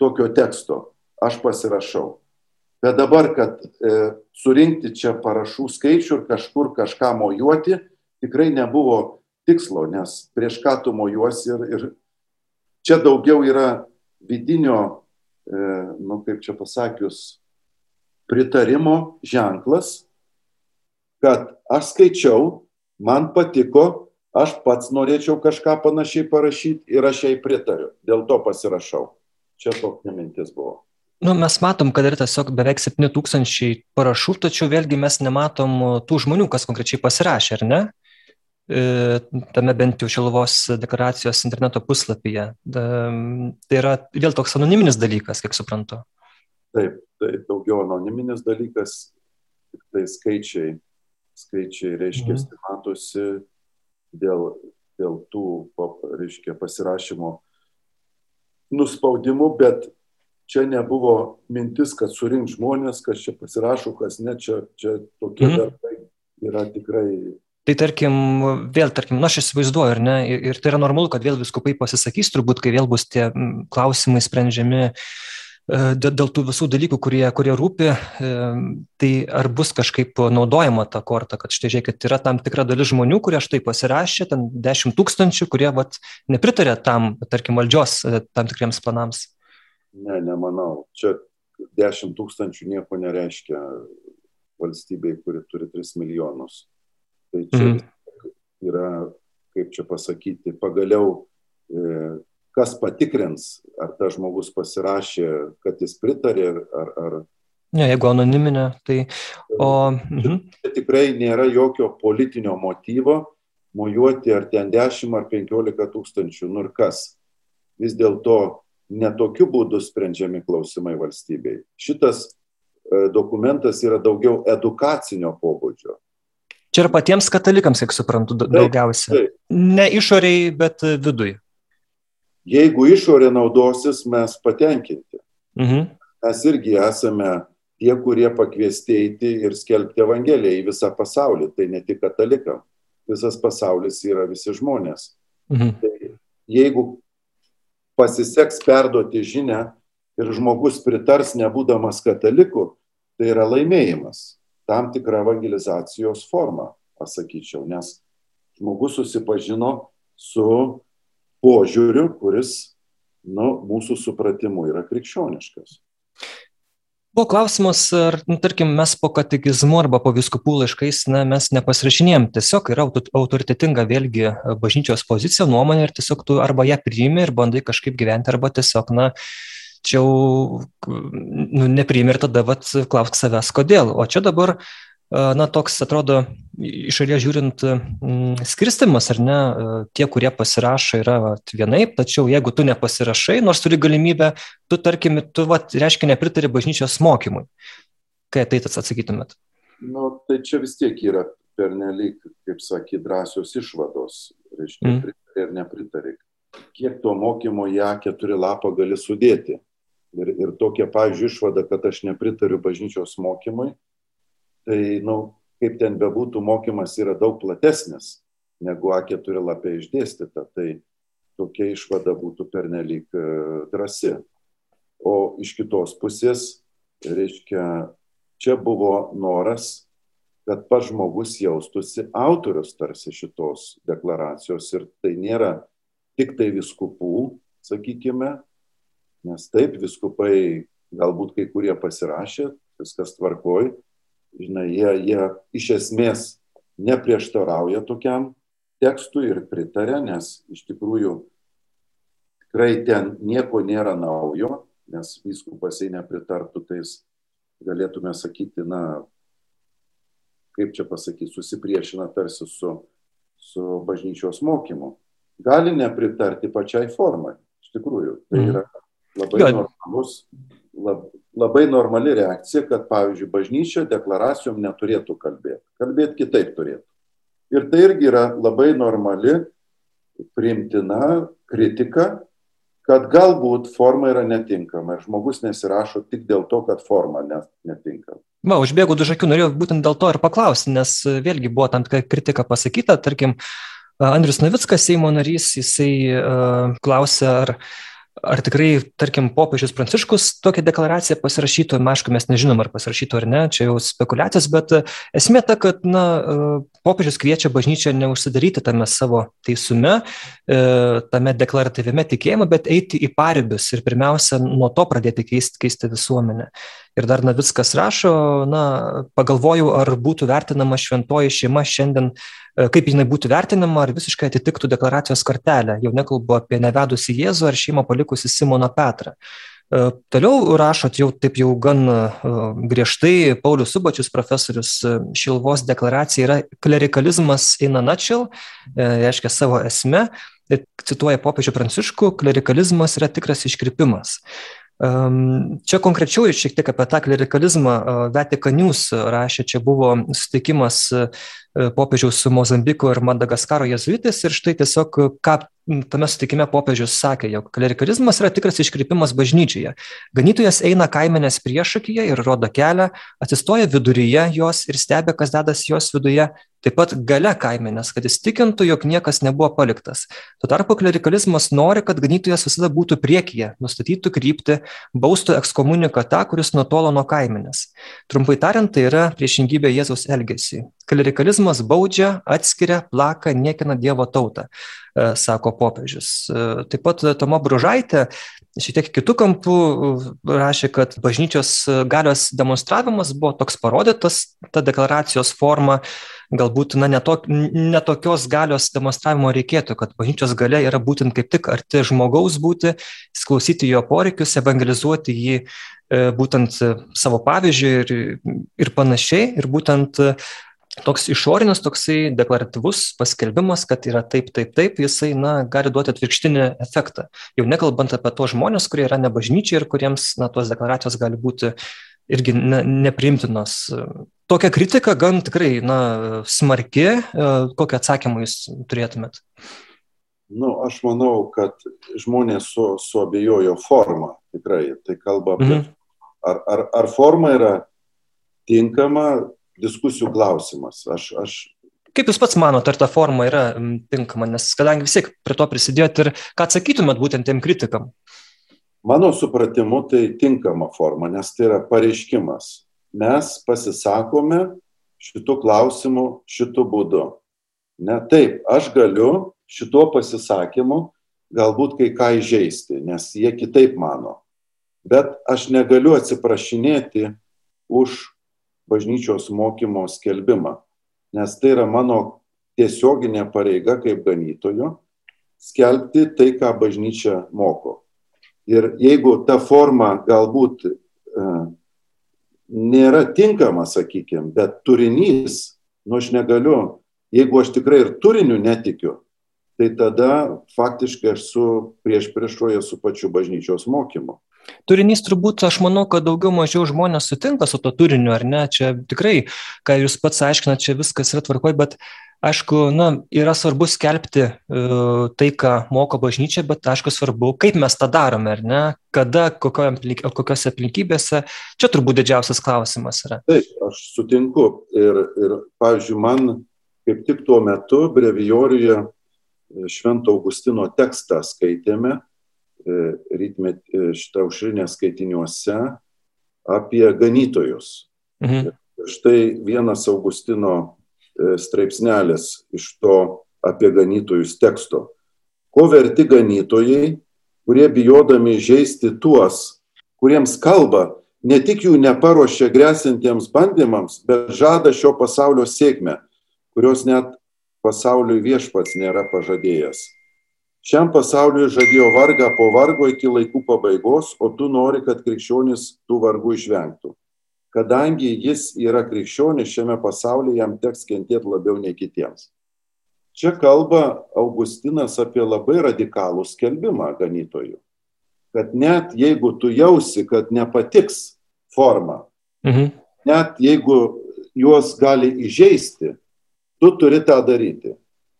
tokio teksto, aš pasirašau. Bet dabar, kad e, surinkti čia parašų skaičių ir kažkur kažką mojuoti, tikrai nebuvo tikslo, nes prieš ką tu mojuosi ir, ir čia daugiau yra vidinio, e, nu kaip čia pasakius, pritarimo ženklas, kad aš skaičiau, man patiko, aš pats norėčiau kažką panašiai parašyti ir aš jai pritariu, dėl to pasirašau. Čia tokia mintis buvo. Nu, mes matom, kad yra tiesiog beveik 7000 parašų, tačiau vėlgi mes nematom tų žmonių, kas konkrečiai pasirašė, ar ne? E, tame bent jau Šiluvos deklaracijos interneto puslapyje. Tai yra vėl toks anoniminis dalykas, kiek suprantu. Taip, tai daugiau anoniminis dalykas, tik tai skaičiai, skaičiai reiškia, mhm. matosi dėl, dėl tų, reiškia, pasirašymo nuspaudimų, bet čia nebuvo mintis, kad surink žmonės, kas čia pasirašo, kas ne, čia, čia tokie mm. darbai yra tikrai. Tai tarkim, vėl, tarkim, na, aš įsivaizduoju, ar ne, ir, ir tai yra normalu, kad vėl viskupai pasisakys, turbūt, kai vėl bus tie klausimai sprendžiami e, dėl, dėl tų visų dalykų, kurie, kurie rūpi, e, tai ar bus kažkaip naudojama ta korta, kad štai žiūrėkit, yra tam tikra dalis žmonių, kurie štai pasirašė, ten 10 tūkstančių, kurie vat, nepritarė tam, tarkim, valdžios e, tam tikriems planams. Ne, nemanau. Čia 10 tūkstančių nieko nereiškia valstybei, kuri turi 3 milijonus. Tai čia mm. yra, kaip čia pasakyti, pagaliau, e, kas patikrins, ar tas žmogus pasirašė, kad jis pritarė, ar... ar Ne, jeigu anoniminė, tai... O, mhm. Čia tikrai nėra jokio politinio motyvo mojuoti ar ten 10 ar 15 tūkstančių, nu ir kas. Vis dėlto ne tokiu būdu sprendžiami klausimai valstybei. Šitas e, dokumentas yra daugiau edukacinio pobūdžio. Čia ir patiems katalikams, kiek suprantu, daugiausia. Taip, taip. Ne išoriai, bet vidui. Jeigu išorė naudosis, mes patenkinti. Mhm. Mes irgi esame tie, kurie pakviesti eiti ir skelbti Evangeliją į visą pasaulį. Tai ne tik katalikam. Visas pasaulis yra visi žmonės. Mhm. Tai jeigu pasiseks perduoti žinę ir žmogus pritars nebūdamas kataliku, tai yra laimėjimas. Tam tikra evangelizacijos forma, pasakyčiau, nes žmogus susipažino su požiūriu, kuris, nu, mūsų supratimu yra krikščioniškas. Buvo klausimas, ar, nu, tarkim, mes po katekizmu arba po viskupų laiškais, na, mes nepasirašinėjom, tiesiog yra autoritetinga vėlgi bažnyčios pozicija, nuomonė ir tiesiog tu arba ją priimi ir bandai kažkaip gyventi, arba tiesiog, na, čia jau nu, nepriimi ir tada, vat, klausk savęs, kodėl. O čia dabar na, toks atrodo iš šalies žiūrint skirstimas, ar ne, tie, kurie pasirašo, yra vat, vienaip, tačiau jeigu tu nepasirašai, nors turi galimybę, tu, tarkim, tu, vat, reiškia, nepritari bažnyčios mokymui. Kai tai tas atsakytumėt? Nu, tai čia vis tiek yra pernelyg, kaip sakė, drąsios išvados, reiškia, mm. pritarė ir nepritarė. Kiek to mokymo ją keturi lapą gali sudėti. Ir, ir tokia, pavyzdžiui, išvada, kad aš nepritariu bažnyčios mokymui, tai, na, nu, kaip ten bebūtų, mokymas yra daug platesnis negu A4 lapė išdėstyta. Tai tokia išvada būtų pernelyg e, drasi. O iš kitos pusės, reiškia, čia buvo noras, kad pats žmogus jaustųsi autorius tarsi šitos deklaracijos ir tai nėra tik tai viskupų, sakykime, nes taip viskupai galbūt kai kurie pasirašė, viskas tvarkoj, žinai, jie, jie iš esmės neprieštarauja tokiam tekstui ir pritarė, nes iš tikrųjų tikrai ten nieko nėra naujo, nes vyskupas jei nepritartų, tai galėtume sakyti, na, kaip čia pasakyti, susipriešina tarsi su, su bažnyčios mokymu. Gali nepritarti pačiai formai, iš tikrųjų. Tai mhm. yra labai normalus, labai normali reakcija, kad, pavyzdžiui, bažnyčia deklaracijom neturėtų kalbėti. Kalbėti kitaip turėtų. Ir tai irgi yra labai normali, priimtina kritika, kad galbūt forma yra netinkama ir žmogus nesirašo tik dėl to, kad forma netinkama. Va, užbėgau du žakių, norėjau būtent dėl to ir paklausti, nes vėlgi buvo tam tikra kritika pasakyta, tarkim, Andrius Navickas, Seimo narys, jisai uh, klausė, ar ar tikrai, tarkim, popiežius Pranciškus tokią deklaraciją pasirašytų, na, aišku, mes nežinom, ar pasirašytų ar ne, čia jau spekulacijos, bet e, esmė ta, kad, na, e, popiežius kviečia bažnyčią neužsidaryti tame savo teisume, e, tame deklaratyviame tikėjime, bet eiti į paribius ir pirmiausia, nuo to pradėti keisti, keisti visuomenę. Ir dar Navickas rašo, na, pagalvojau, ar būtų vertinama šventoji šeima šiandien, e, kaip jinai būtų vertinama, ar visiškai atitiktų deklaracijos kartelę. Jau nekalbu apie nevedusi Jėzų ar šeimą palikusi Simoną Petrą. E, toliau rašot jau taip jau gan e, griežtai, Paulius Subačius profesorius, Šilvos deklaracija yra klerikalizmas in a nutshell, reiškia savo esmę, cituoja popiežių Pranciškų, klerikalizmas yra tikras iškrypimas. Čia konkrečiau šiek tiek apie tą klerikalizmą Vatican News rašė, čia buvo sutikimas popiežiaus su Mozambiku ir Madagaskaro jezuitais ir štai tiesiog ką tame sutikime popiežius sakė, jog klerikalizmas yra tikras iškrypimas bažnyčioje. Ganytojas eina kaimenės priešakyje ir rodo kelią, atsistoja viduryje jos ir stebi, kas dedas jos viduje, taip pat gale kaimenės, kad jis tikintų, jog niekas nebuvo paliktas. Tuo tarpu klerikalizmas nori, kad ganytojas visada būtų priekyje, nustatytų kryptį, baustų ekskomuniką tą, kuris nutolo nuo kaimenės. Trumpai tariant, tai yra priešingybė Jėzaus elgesiui. Klerikalizmas baudžia, atskiria, plaka, niekina Dievo tautą. E, sako popiežius. E, taip pat Tomo Bružaitė šiek tiek kitų kampų e, rašė, kad bažnyčios galios demonstravimas buvo toks parodytas, ta deklaracijos forma, galbūt na, netok, netokios galios demonstravimo reikėtų, kad bažnyčios galia yra būtent kaip tik arti žmogaus būti, įsiklausyti jo poreikius, evangelizuoti jį būtent savo pavyzdžių ir, ir panašiai. Ir būtent toks išorinis toksai deklaratyvus paskelbimas, kad yra taip, taip, taip, jisai, na, gali duoti atvirkštinį efektą. Jau nekalbant apie tos žmonės, kurie yra ne bažnyčiai ir kuriems, na, tos deklaracijos gali būti irgi ne, nepriimtinos. Tokia kritika gan tikrai, na, smarki. E, Kokį atsakymą jūs turėtumėt? Nu, aš manau, kad žmonės su, suabejojo formą, tikrai. Tai kalba apie, mhm. ar, ar, ar forma yra tinkama, diskusijų klausimas. Aš, aš Kaip Jūs pats manote, ar ta forma yra tinkama, nes kadangi vis tiek prie to prisidėjot ir ką atsakytumėt būtent tiem kritikam? Mano supratimu, tai tinkama forma, nes tai yra pareiškimas. Mes pasisakome šitų klausimų šitų būdu. Ne taip, aš galiu šituo pasisakymu galbūt kai ką įžeisti, nes jie kitaip mano. Bet aš negaliu atsiprašinėti už bažnyčios mokymo skelbimą, nes tai yra mano tiesioginė pareiga kaip ganytojo skelbti tai, ką bažnyčia moko. Ir jeigu ta forma galbūt e, nėra tinkama, sakykime, bet turinys, nu aš negaliu, jeigu aš tikrai ir turiniu netikiu, tai tada faktiškai aš su prieš priešoje su pačiu bažnyčios mokymu. Turinys turbūt, aš manau, kad daugiau mažiau žmonės sutinka su to turiniu, ar ne? Čia tikrai, ką jūs pats aiškinat, čia viskas yra tvarkoj, bet aišku, na, yra svarbu skelbti uh, tai, ką moko bažnyčia, bet aišku, svarbu, kaip mes tą darome, ar ne? Kada, kokio kokiose aplinkybėse. Čia turbūt didžiausias klausimas yra. Taip, aš sutinku. Ir, ir pavyzdžiui, man kaip tik tuo metu brevijoriuje Švento Augustino tekstą skaitėme E, rytmet e, šitą aušrinę skaitiniuose apie ganytojus. Mhm. Štai vienas Augustino e, straipsnelis iš to apie ganytojus teksto. Ko verti ganytojai, kurie bijodami žaisti tuos, kuriems kalba, ne tik jų neparuošia grėsintiems bandymams, bet žada šio pasaulio sėkmę, kurios net pasauliui viešpats nėra pažadėjęs. Šiam pasauliui žadėjo vargą po vargo iki laikų pabaigos, o tu nori, kad krikščionis tų vargų išvengtų. Kadangi jis yra krikščionis, šiame pasaulyje jam teks kentėti labiau nei kitiems. Čia kalba Augustinas apie labai radikalų skelbimą ganytojų. Kad net jeigu tu jausi, kad nepatiks forma, mhm. net jeigu juos gali įžeisti, tu turi tą daryti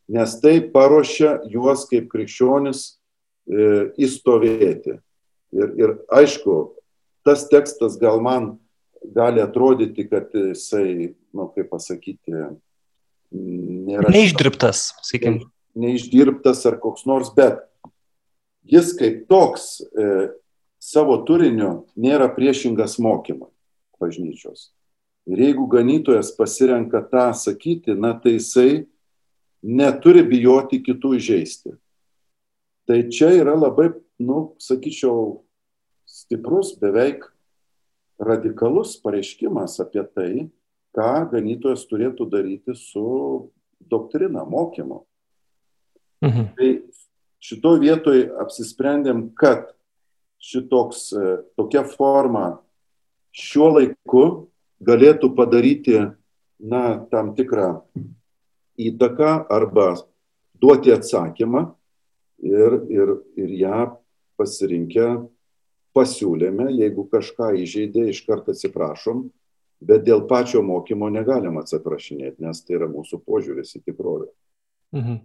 nes tai paruošia juos kaip krikščionis e, įstovėti. Ir, ir aišku, tas tekstas gal man gali atrodyti, kad jisai, na, nu, kaip pasakyti, nėra. Neišdirbtas, sakykim. Neišdirbtas ar koks nors, bet jis kaip toks e, savo turiniu nėra priešingas mokymui bažnyčios. Ir jeigu ganytojas pasirenka tą sakyti, na tai jisai neturi bijoti kitų įžeisti. Tai čia yra labai, nu, sakyčiau, stiprus, beveik radikalus pareiškimas apie tai, ką ganytojas turėtų daryti su doktrina, mokymu. Mhm. Tai šito vietoj apsisprendėm, kad šitoks, e, tokia forma šiuo laiku galėtų padaryti, na, tam tikrą įtaką arba duoti atsakymą ir, ir, ir ją pasirinkę pasiūlėme, jeigu kažką įžeidė, iškart atsiprašom, bet dėl pačio mokymo negalim atsiprašinėti, nes tai yra mūsų požiūris į tikrovę. Mhm.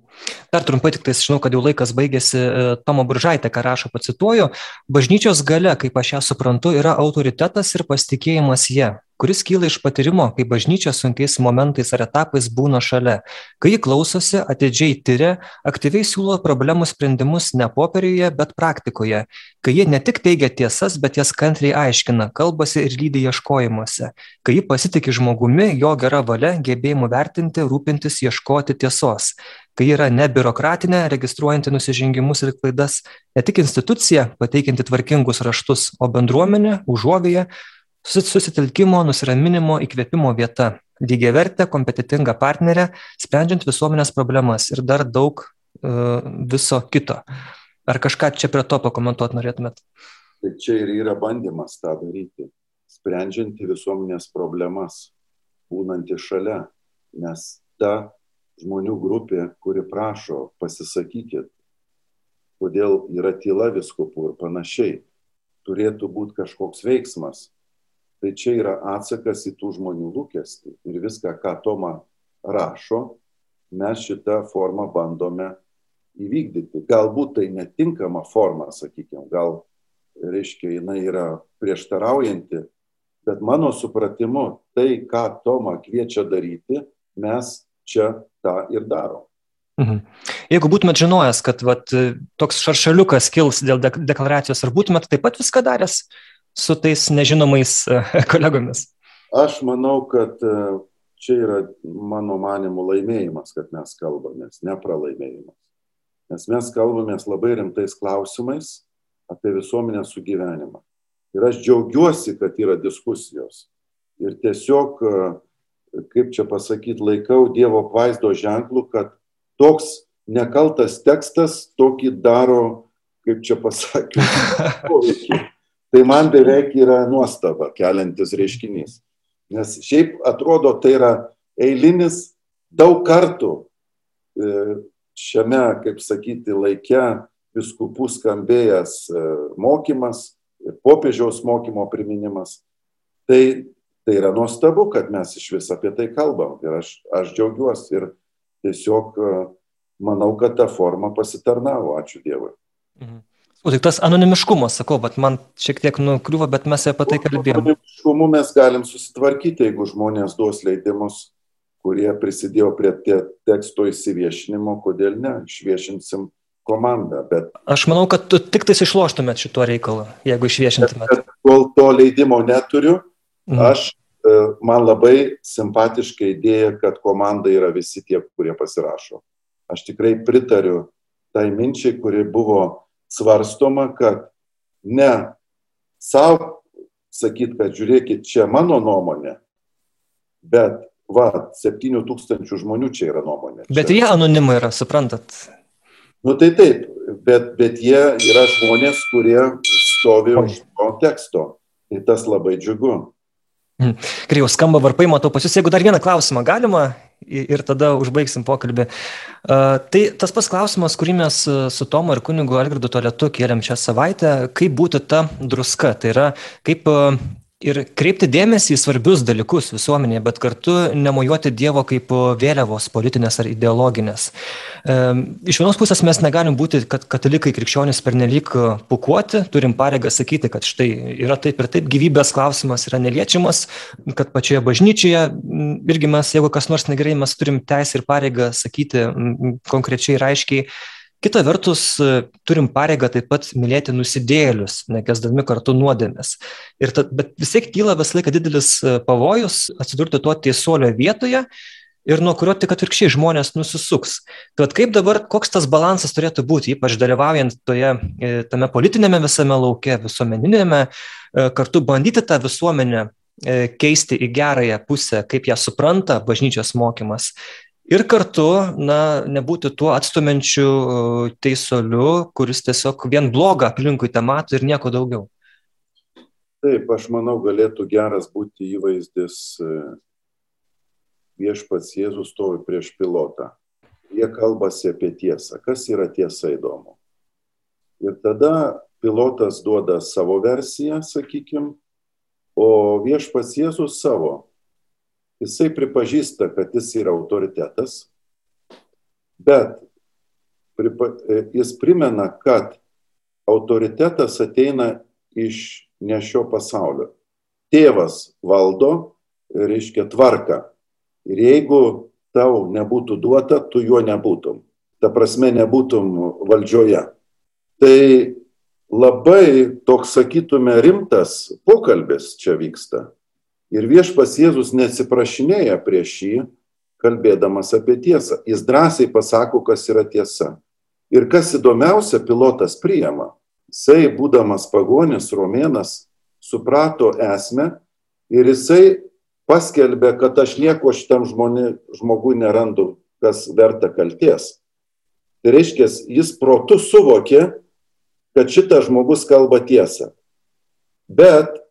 Dar trumpai tik tai žinau, kad jau laikas baigėsi, e, Tomo Buržaitė, ką rašo, pacituoju, bažnyčios gale, kaip aš ją suprantu, yra autoritetas ir pasitikėjimas jie kuris kyla iš patyrimo, kai bažnyčia sunkiais momentais ar etapais būna šalia, kai ji klausosi, atidžiai tyria, aktyviai siūlo problemų sprendimus ne popieriuje, bet praktikoje, kai ji ne tik teigia tiesas, bet jas kantriai aiškina, kalbasi ir lydi ieškojimuose, kai ji pasitikė žmogumi, jo gera valia, gebėjimu vertinti, rūpintis, ieškoti tiesos, kai yra ne biurokratinė, registruojanti nusižengimus ir klaidas, ne tik institucija, pateikianti tvarkingus raštus, o bendruomenė, užuovėje, susitelkimo, nusiraminimo, įkvėpimo vieta, lygiai vertė, kompetitinga partnerė, sprendžiant visuomenės problemas ir dar daug uh, viso kito. Ar kažką čia prie to pakomentuoti norėtumėt? Tai čia ir yra bandymas tą daryti, sprendžianti visuomenės problemas, būnanti šalia, nes ta žmonių grupė, kuri prašo, pasisakykit, kodėl yra tyla viskupų ir panašiai, turėtų būti kažkoks veiksmas, Tai čia yra atsakas į tų žmonių lūkestį. Ir viską, ką Toma rašo, mes šitą formą bandome įvykdyti. Galbūt tai netinkama forma, sakykime, gal, reiškia, jinai yra prieštaraujanti, bet mano supratimu, tai, ką Toma kviečia daryti, mes čia tą ir darom. Mhm. Jeigu būtumėt žinojęs, kad vat, toks šaršaliukas kils dėl deklaracijos, ar būtumėt taip pat viską daręs? Su tais nežinomais e, kolegomis? Aš manau, kad e, čia yra mano manimų laimėjimas, kad mes kalbamės, ne pralaimėjimas. Nes mes kalbamės labai rimtais klausimais apie visuomenės sugyvenimą. Ir aš džiaugiuosi, kad yra diskusijos. Ir tiesiog, e, kaip čia pasakyti, laikau Dievo apvaizdo ženklų, kad toks nekaltas tekstas tokį daro, kaip čia pasakyti, poveikį. Tai man beveik yra nuostaba keliantis reiškinys. Nes šiaip atrodo, tai yra eilinis daug kartų e, šiame, kaip sakyti, laike viskupų skambėjęs e, mokymas ir popiežiaus mokymo priminimas. Tai, tai yra nuostabu, kad mes iš vis apie tai kalbam ir aš, aš džiaugiuosi ir tiesiog e, manau, kad ta forma pasitarnavo, ačiū Dievui. Mhm. O tai tas anonimiškumas, sakau, bet man šiek tiek nukliuvo, bet mes apie tai kalbėjome. Anonimiškumu mes galim susitvarkyti, jeigu žmonės duos leidimus, kurie prisidėjo prie teksto įsiviešinimo, kodėl ne, išviešinsim komandą. Bet... Aš manau, kad tu tik tais išloštumėt šituo reikalu, jeigu išviešintumėt. Bet, kol to leidimo neturiu, mhm. aš, e, man labai simpatiška idėja, kad komanda yra visi tie, kurie pasirašo. Aš tikrai pritariu tai minčiai, kuri buvo svarstoma, kad ne savo sakyt, kad žiūrėkit, čia mano nuomonė, bet va, 7 tūkstančių žmonių čia yra nuomonė. Bet čia... jie anonimai yra, suprantat. Nu tai taip, bet, bet jie yra žmonės, kurie stovi už to teksto. Tai tas labai džiugu. Gerai, jau skamba varpai, matau pas jūs. Jeigu dar vieną klausimą galima ir tada užbaigsim pokalbį. Tai tas pats klausimas, kurį mes su Tomu ir kunigu Algirdu Toletu kėlėm šią savaitę, kaip būtų ta druska. Tai yra, kaip ir kreipti dėmesį į svarbius dalykus visuomenėje, bet kartu nemojuoti Dievo kaip vėliavos politinės ar ideologinės. Iš vienos pusės mes negalim būti, kad katalikai krikščionys pernelyg pukuoti, turim pareigą sakyti, kad štai yra taip ir taip, gyvybės klausimas yra neliečiamas, kad pačioje bažnyčioje irgi mes, jeigu kas nors negerai, mes turim teisę ir pareigą sakyti konkrečiai ir aiškiai kita vertus turim pareigą taip pat mylėti nusidėjėlius nekęsdami kartu nuodėmės ir tad bet vis tiek kyla visą laiką didelis pavojus atsidurti to teisuolio vietoje ir nuo kurio tik atvirkščiai žmonės nusisuks. Tad kaip dabar koks tas balansas turėtų būti ypač dalyvaujant toje e, tame politiniame visame lauke visuomeniniame e, kartu bandyti tą visuomenę e, keisti į gerąją pusę kaip ją supranta bažnyčios mokymas ir kartu na nebūti tuo atstumiančiu teisuoliu kuris tiesiog vien blogą aplinkui temato ir nieko daugiau taip aš manau galėtų geras būti įvaizdis e, viešpats Jėzus stovi prieš pilotą. Jie kalbasi apie tiesą. Kas yra tiesa įdomu? Ir tada pilotas duoda savo versiją, sakykim, o viešpats Jėzus savo jisai pripažįsta, kad jis yra autoritetas, bet pripa, e, jis primena, kad autoritetas ateina iš ne šio pasaulio. Tėvas valdo, reiškia tvarką. Ir jeigu tau nebūtų duota, tu juo nebūtum. Ta prasme, nebūtum valdžioje. Tai labai toks, sakytume, rimtas pokalbis čia vyksta. Ir viešpas Jėzus neatsiprašinėja prieš jį, kalbėdamas apie tiesą. Jis drąsiai pasako, kas yra tiesa. Ir kas įdomiausia, pilotas priema. Jisai, būdamas pagonis, romėnas, suprato esmę ir jisai paskelbė, kad aš nieko šitam žmoni, žmogui nerandu, kas verta kalties. Tai reiškia, jis protu suvokė, kad šitas žmogus kalba tiesą. Bet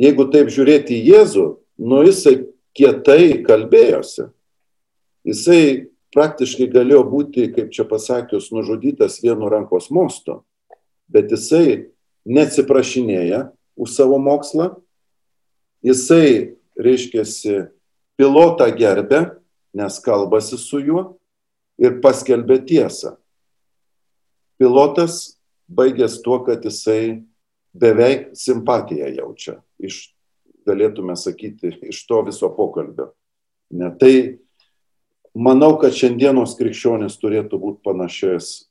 jeigu taip žiūrėti į Jėzų, nu jisai kietai kalbėjosi. Jisai praktiškai galėjo būti, kaip čia pasakius, nužudytas vienu rankos mostu, bet jisai neatsiprašinėja už savo mokslą, jisai, reiškia, pilotą gerbė, nes kalbasi su juo ir paskelbė tiesą. Pilotas baigęs tuo, kad jisai beveik simpatiją jaučia iš, galėtume sakyti, iš to viso pokalbio. Ne, tai manau, kad šiandienos krikščionis turėtų būti panašios,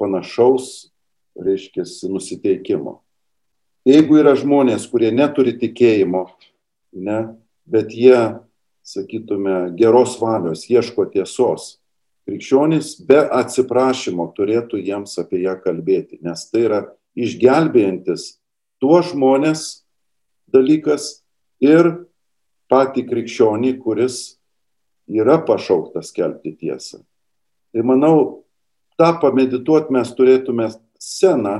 panašaus, reiškia, nusiteikimo. Jeigu yra žmonės, kurie neturi tikėjimo, ne, bet jie, sakytume, geros valios, ieško tiesos, krikščionis be atsiprašymo turėtų jiems apie ją kalbėti, nes tai yra išgelbėjantis tuos žmonės dalykas ir patį krikščionį, kuris yra pašauktas kelti tiesą. Tai manau, tą pamedituoti mes turėtume sceną,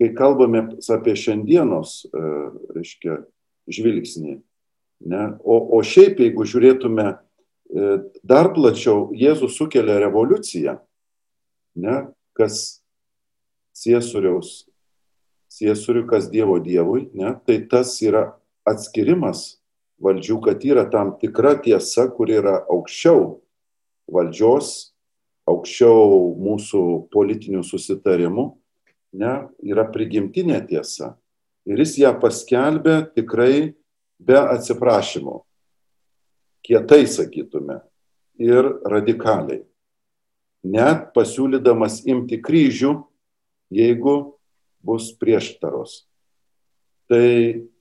kai kalbame apie šiandienos, e, reiškia, žvilgsnį. Ne? O, o šiaip, jeigu žiūrėtume e, dar plačiau, Jėzus sukelia revoliuciją, ne? kas ciesoriaus, ciesorių, kas Dievo Dievui, ne, tai tas yra atskirimas valdžių, kad yra tam tikra tiesa, kur yra aukščiau valdžios, aukščiau mūsų politinių susitarimų, ne, yra prigimtinė tiesa. Ir jis ją paskelbė tikrai be atsiprašymų. Kietai sakytume. Ir radikaliai. Net pasiūlydamas imti kryžių jeigu bus prieštaros. Tai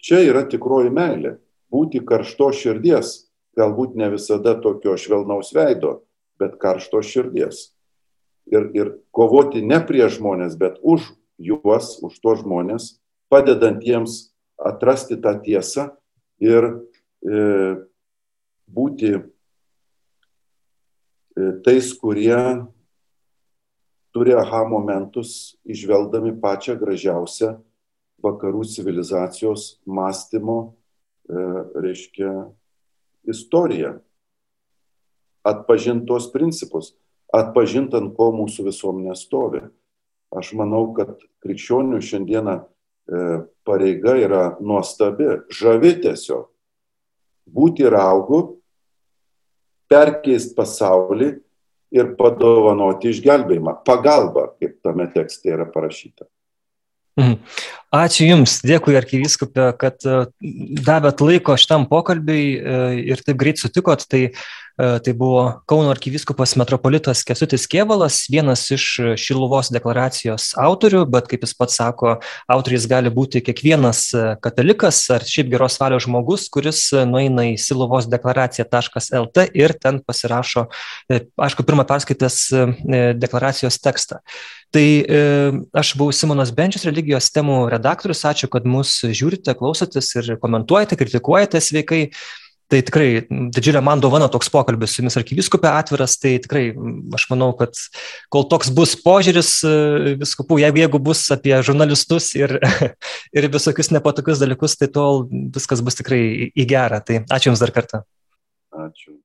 čia yra tikroji meilė. Būti karšto širdies, galbūt ne visada tokio švelnaus veido, bet karšto širdies. Ir, ir kovoti ne prieš žmonės, bet už juos, už tuos žmonės, padedant jiems atrasti tą tiesą ir e, būti tais, kurie turi aha momentus, išvelgdami pačią gražiausią vakarų civilizacijos mąstymo, reiškia, istoriją. Atpažintos principus, atpažintant, ko mūsų visuomenė stovi. Aš manau, kad krikščionių šiandieną pareiga yra nuostabi, žavi tiesiog. Būti raugu, perkeisti pasaulį ir padovanoti išgelbėjimą, pagalbą, kaip tame tekste yra parašyta. Mhm. Ačiū Jums, dėkui arkiviskupė, kad davėt laiko šitam pokalbiui ir taip greit sutikot. Tai E, tai buvo Kauno arkivyskupas metropolitas Kesutis Kievalas, vienas iš Šiluvos deklaracijos autorių, bet kaip jis pats sako, autoriais gali būti kiekvienas e, katalikas ar šiaip geros valios žmogus, kuris nueina į Šiluvos deklaracija.lt ir ten pasirašo, e, aišku, pirmą perskaitęs deklaracijos tekstą. Tai e, aš buvau Simonas Benčius, religijos temų redaktorius. Ačiū, kad mus žiūrite, klausotės ir komentuojate, kritikuojate sveikai. Tai tikrai didžiulė man dovana toks pokalbis su jumis arkiviskupė atviras, tai tikrai aš manau, kad kol toks bus požiūris e, viskupų, jeigu, jeigu bus apie žurnalistus ir, ir visokius nepatokius dalykus, tai tol viskas bus tikrai į gerą. Tai ačiū Jums dar kartą. Ačiū.